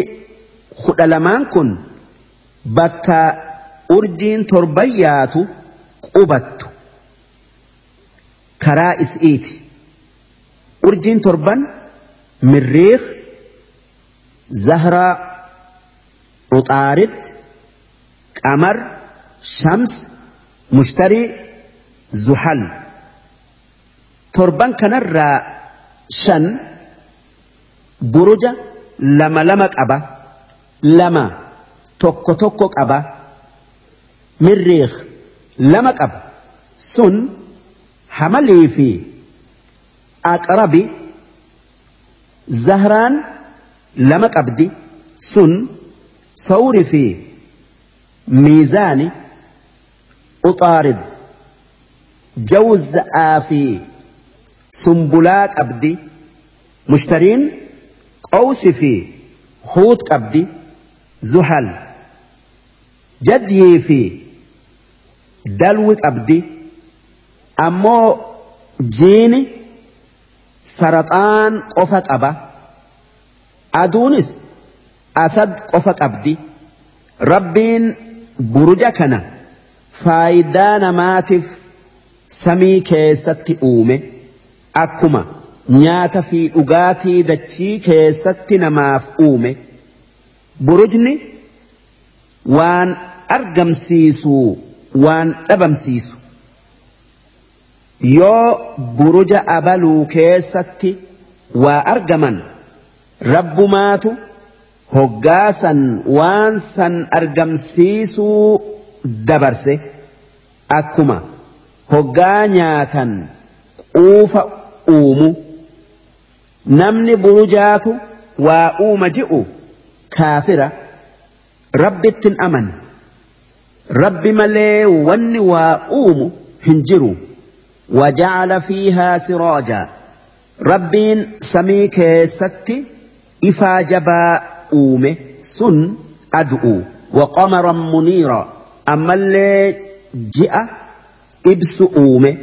[SPEAKER 1] kudha lamaan kun bakka urjiin torban yaatu qubattu. Karaa is'iiti urjiin torban mirriiq zahraa uxaarid qamar shams mushtarii zuhal torban kanarraa shan buruja lama lama qaba lama tokko tokko qaba mirriiq lama qaba sun hamalii fi aqrabi zahraan lama qabdi sun sawri fi miizaani أطارد جوز آفي سنبلات أبدي مشترين قوسي في حوت أبدي زحل جدي في دلو أبدي أمو جيني سرطان قفت أبا أدونس أسد قفت أبدي ربين برجكنا كنا faayidaa namaatiif samii keessatti uume akkuma nyaata fi dhugaatii dachii keessatti namaaf uume burujni waan argamsiisu waan dhabamsiisu. Yoo buruja abaluu keessatti waa argaman rabbumaatu hoggaasan waan san argamsiisuu dabarse akkuma hoggaa nyaatan quufa uumu namni burujaatu waa uuma ji'u kaafira rabbittin aman rabbi malee wanni waa uumu hin jiru وجعل فيها سراجا ربين سمي كيستي إفا جبا أومه سن أدعو وقمرا منيرا اللي جاء إبس أومه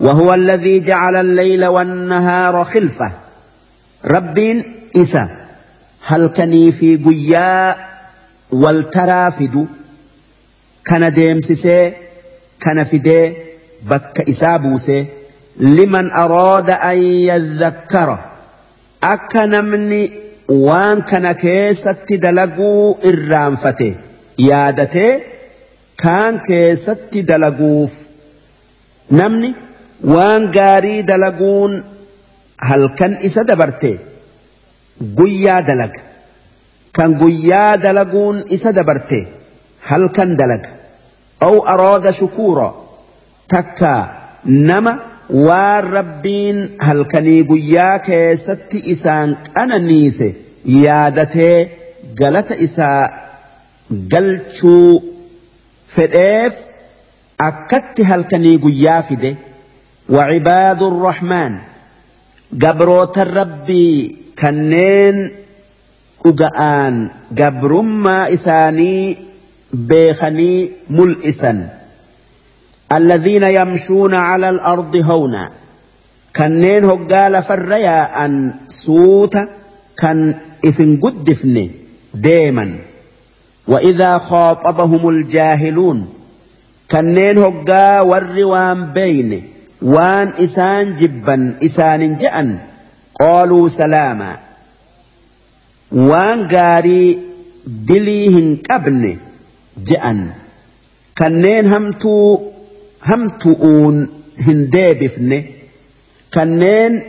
[SPEAKER 1] وهو الذي جعل الليل والنهار خلفة. ربين إسا هل كني في قيا والترافد كان ديمسسي كان فدي بك إسابوسي لمن أراد أن يذكر akka namni waan kana keessatti dalaguu irraanfate yaadatee kaan keessatti dalaguuf namni waan gaarii dalaguun halkan isa dabarte guyyaa dalaga kan guyyaa dalaguun isa dabarte halkan dalaga aw araada shukuura takka nama waan rabbiin halkanii guyyaa keessatti isaan qananiise yaadatee galata isaa galchuu fedheef akkatti halkanii guyyaa fide. وعباد الرحمن قبروت الربي كنين أجآن قبرما إساني بيخني ملئسا الذين يمشون على الأرض هونا كنين هقال فريا أن سوت كان إفن قدفني ديما وإذا خاطبهم الجاهلون كنين هقا والروان بين وان إسان جبا إسان جأن قالوا سلاما وان قاري دليهن قبن جأن كنين همتو همتؤون هنديبفن كنين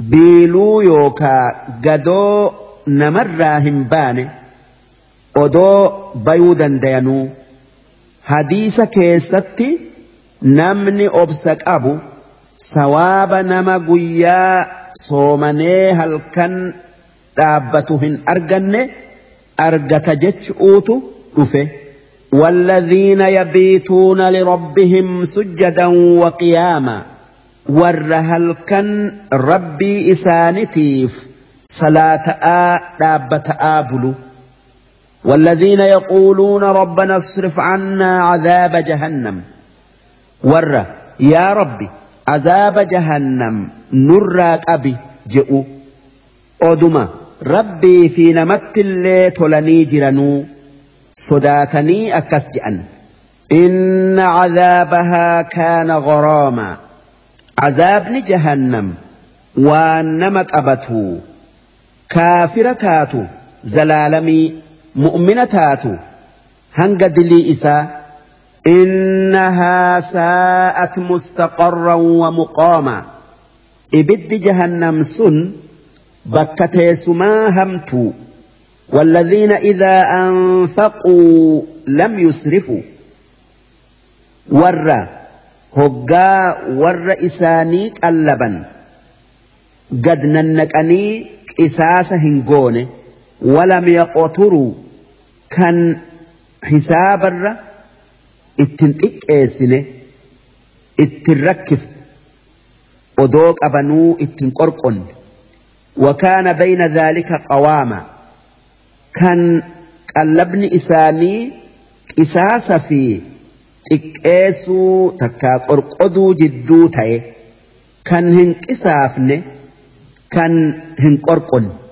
[SPEAKER 1] بيلو يوكا قدو نمرا همبانه odoo bayuu dandayanuu hadiisa keessatti namni obsa qabu sawaaba nama guyyaa soomanee halkan dhaabbatu hin arganne argata jechuutu dhufe والذين يبيتون لربهم سجدا وقياما ور هل كان ربي إسانتيف صلاة آ دابة آبلو والذين يقولون ربنا اصرف عنا عذاب جهنم. ور يا ربي عذاب جهنم نراك أبي جئوا أدما ربي في نمت اللي تلني جرنو صداتني أكس جأن إن عذابها كان غراما عذاب جهنم وانمت أبته كافرتات زلالمي taatu hanga dilii isaa innahaa saa'at mustaqarran wa muqaama ibiddi jahannam sun bakka teessumaa hamtuu والذين إذا أنفقوا لم يسرفوا ور هقا ور إسانيك اللبن قد ننكني إساس هنقونه ولم يقطروا كان حساب الر اتنتك اسنة اتركف ودوك أبنو اتنقرقن وكان بين ذلك قواما. كان قلبن إساني إساس في تكيسو تكا قرقدو جدو تاي. كان هنك إسافن كان هنقرقن قرقن.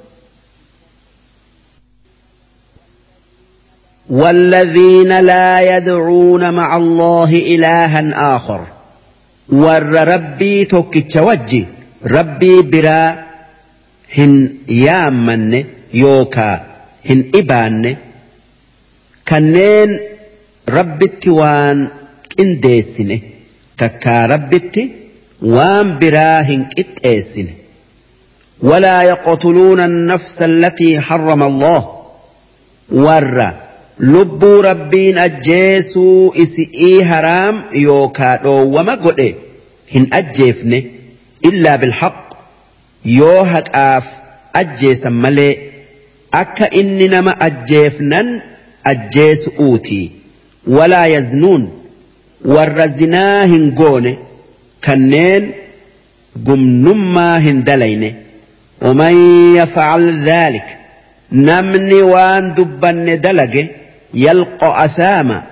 [SPEAKER 1] والذين لا يدعون مع الله إلها آخر. ور ربي توكتش وجي ربي برا هن يامن يوكا هن إبان. كنين ربي وان إنديسن تكا ربي وان برا هن إتئسن ولا يقتلون النفس التي حرم الله. ور lubbuu rabbiin ajjeesuu isi'ii haraam yookaa dhoowwama godhe hin ajjeefne illaa bilhaq yoo haqaaf ajjeesan malee akka inni nama ajjeefnan ajjeesu'uuti walaa yaznuun warra zinaa hin goone kanneen gumnummaa hin dalayne ومن يفعل ذلك نمني وان دبن دلقه يلقى أثاما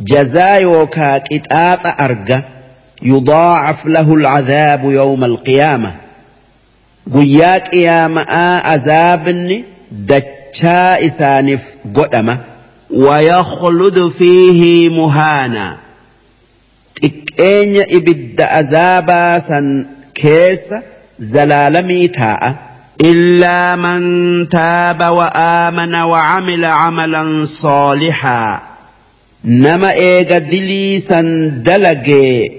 [SPEAKER 1] جزاء وكا كتاط أرجى يضاعف له العذاب يوم القيامة قياك يا ماء عذاب دتشا إسانف قدمة ويخلد فيه مهانا تكين إبد عذابا سن كيس zalaalamii taa'a. إلا من تاب وآمن وعمل عملا صالحا. نما إيغا دليسا دلقي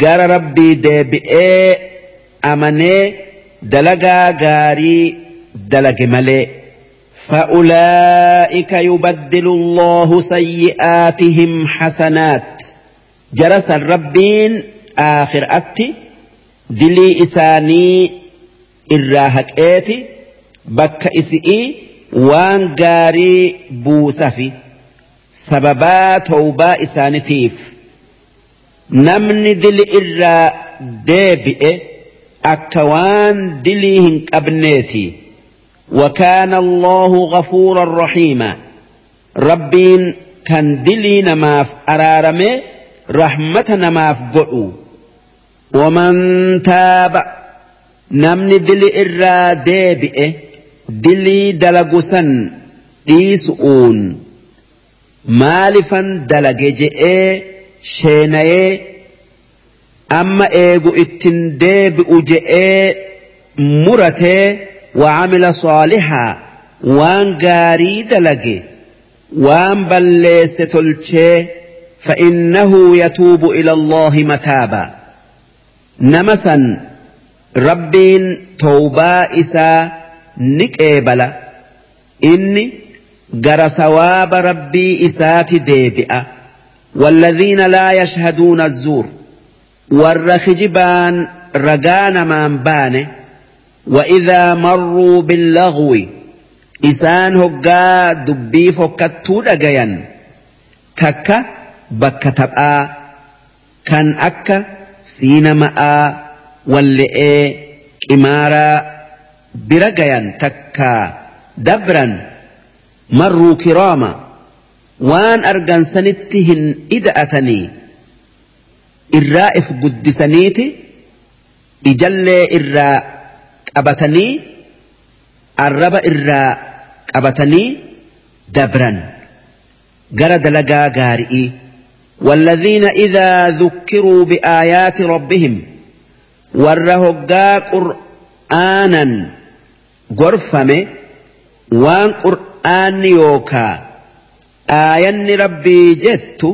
[SPEAKER 1] غر ربي ديبئي أمني دلقا غاري دلق ملي فأولئك يبدل الله سيئاتهم حسنات. جرس الربين آخر أتي. دلي إساني irraa haqeeti bakka isi'ii waan gaarii buusafi sababaa towbaa isaanitiif namni dili irraa deebi'e akka waan dilii hin qabneeti وكان الله غفورا رحيما ربين كان دلي نماف أرارمي رحمة نماف قلو ومن تاب namni dili irraa deebi'e dilii dalagu san dhiisu'uun maalifan dalage je'ee sheenayee amma eegu ittin deebi'u je'ee muratee وعمل صالحا وان غاري دلقي وان بلس تلشي فإنه يتوب إلى الله متابا نمسا rabbiin towbaa isaa ni qeebala inni gara sawaaba rabbii isaati deebi'a. والذين لا يشهدون الزور والرخجبان رجان من بانه وإذا مروا باللغو إسان هقا دبي فكتو دقيا تكا بكتبآ كان أكا سينمآ walle'ee qimaaraa bira gayan takkaa dabran marruu kiraama waan argansanitti hin ida'atanii irraa if guddisaniiti ijallee irraa qabatanii arraba irraa qabatanii dabran gara dalagaa gaari'ii والذين إذا ذكروا بآيات ربهم warra hoggaa qur'aanan gorfame waan qur'aanni yookaa aayanni rabbii jettu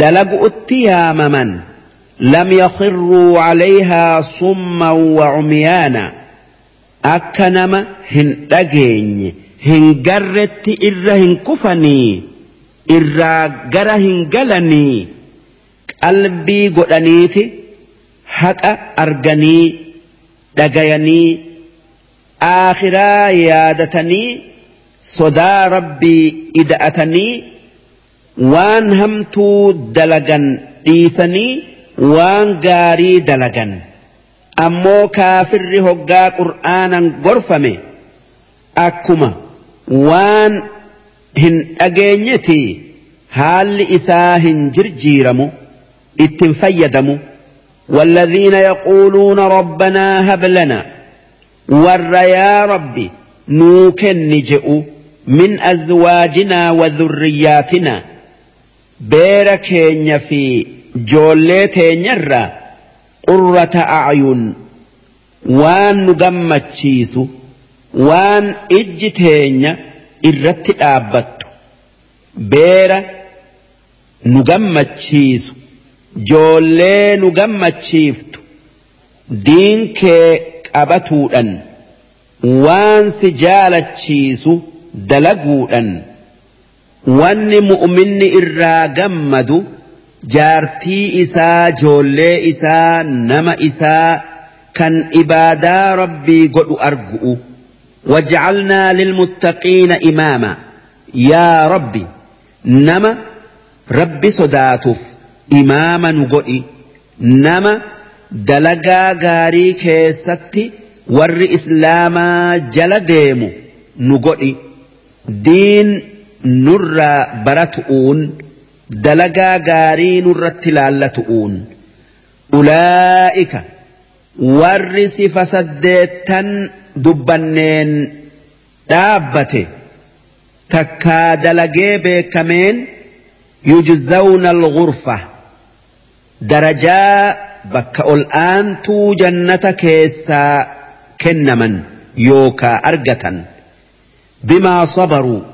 [SPEAKER 1] dalagu'utti yaamaman lam yakhirruu calayhaa summan wa cumyaana akka nama hin dhageenye hin garretti irra hin kufanii irraa gara hin galanii qalbii godhaniiti haqa arganii dhagayanii aakhiraa yaadatanii sodaa rabbii ida'atanii waan hamtuu dalagan dhiisanii waan gaarii dalagan ammoo kaafirri hoggaa qur'aanan gorfame akkuma waan hin dhageenyeti haalli isaa hin jirjiiramu ittin fayyadamu. والذين يقولون ربنا هب لنا. ور يا ربي نوكن جئوا من أزواجنا وذرياتنا. بيركين في جوليتين يرى قرة أعين. وان نقمت وان إجتين إرت آبت بير نقمت joollee nu gammachiiftu diin kee qabatuudhan waan si jaalachiisu dalaguudhan wanni mu'minni irraa gammadu jaartii isaa joollee isaa nama isaa kan ibaadaa rabbii godhu argu'u وجعلنا للمتقين إماما يا ربي نما ربي صداتف imaama nu godhi nama dalagaa gaarii keessatti warri islaamaa jala deemu nu godhi diin nurraa baratu'uun dalagaa gaarii nurratti laallatu'uun ulaa'ika warri sifa saddeettan dubbanneen dhaabbate takkaa dalagee beekameen yujzawna al-ghurfa aantuu jannata keessaa kennaman yookaa argatan bimaa sabaruu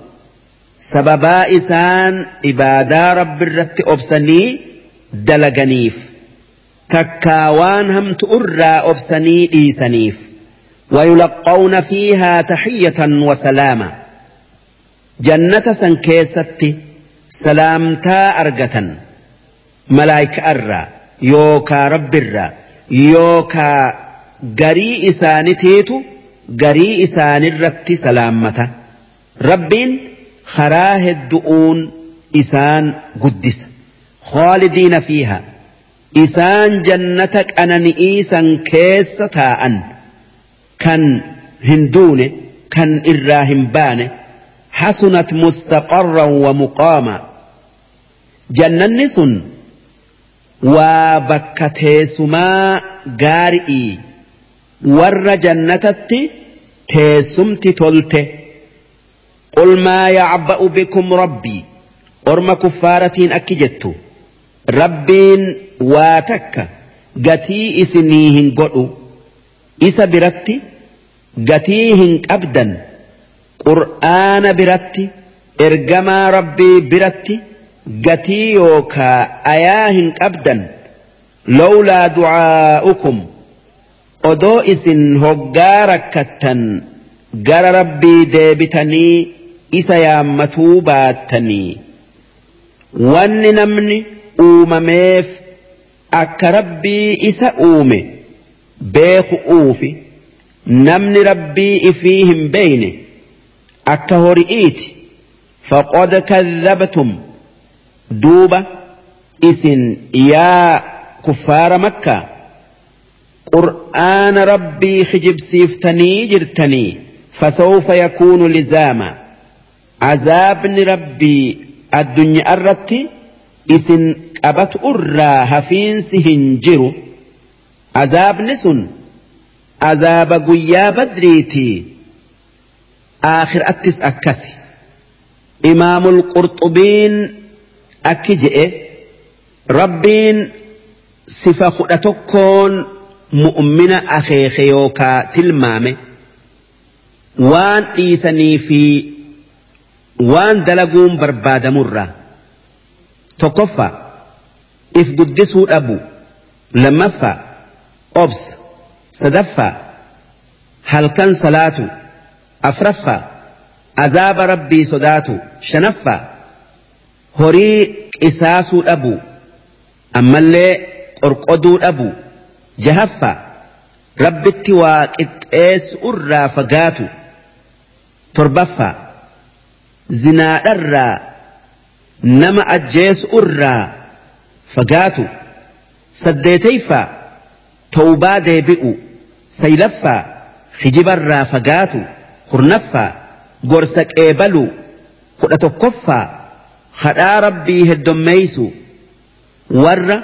[SPEAKER 1] sababaa isaan ibaadaa rabbi irratti obsanii dalaganiif takkaa waan hamtu irraa obsanii dhiisaniif ويلقون فيها تحية وسلاما جنة سنكيستي سلامتا malaayikaarraa yookaa rabbirraa yookaa garii isaanitiitu garii isaanirratti salaammata. Rabbiin karaa hedduun isaan guddisa. Khaalidiina fiihaa isaan jannata qanani'ii keessa taa'an. Kan hin duune kan irraa hin baane hasunat mustaqarran wa muqaama. Jannanni sun waa bakka teessumaa gaari'i. Warra jannatatti teessumti tolte. Qul maa yacba'u bikum rabbii orma kuffaaratiin akki jettu. Rabbiin waa takka. Gatii isinii hin godhu. Isa biratti gatii hin qabdan. Qur'aana biratti ergamaa rabbii biratti. Gatii yookaa ayaa hin qabdan lawlaa du'aa'ukum. Odoo isin hoggaa rakkattan gara rabbii deebitanii isa yaammatuu baattanii. Wanni namni uumameef akka rabbii isa uume. beeku'uufi namni rabbii ifii hin beeyne akka hori'iiti. Faqad kadhabtum دوبا إسن يا كفار مكة قرآن ربي خجب سيفتني جرتني فسوف يكون لزاما عذاب ربي الدنيا الرتي إسن أبت أرى هفين سهنجر عذاب نسن عذاب قيا بدريتي آخر أتس أكسي إمام القرطبين akki je'e rabbiin sifa kudha tokkoon mu'mina akeeke yookaa tilmaame waan dhiisanii fi waan dalaguun barbaadamurra tokkoffaa if guddisuu dhabu lammaffaa obsa sadaffaa halkan salaatu afraffaa azaaba rabbii sodaatu shanaffaa horii qisaasuu dhabu ammallee qorqoduu dhabu jahaffaa rabbitti waa qixxeessu irraa fagaatu torbaffaa zinaadharraa nama ajjeesu irraa fagaatu saddeetayfaa tawbaa deebi'u saylaffaa hijibarraa fagaatu kurnaffaa gorsa qeebalu kudha tokkoffaa hadhaa rabbii heddommeeysu warra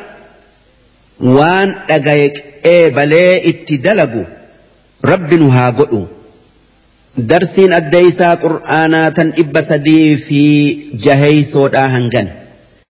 [SPEAKER 1] waan dhagaye qeebalee itti dalagu rabbi nu haa godhu. Darsiin addeeysaa qur'aanaa tan dhibba sadii fi jaheeysoodhaa hangan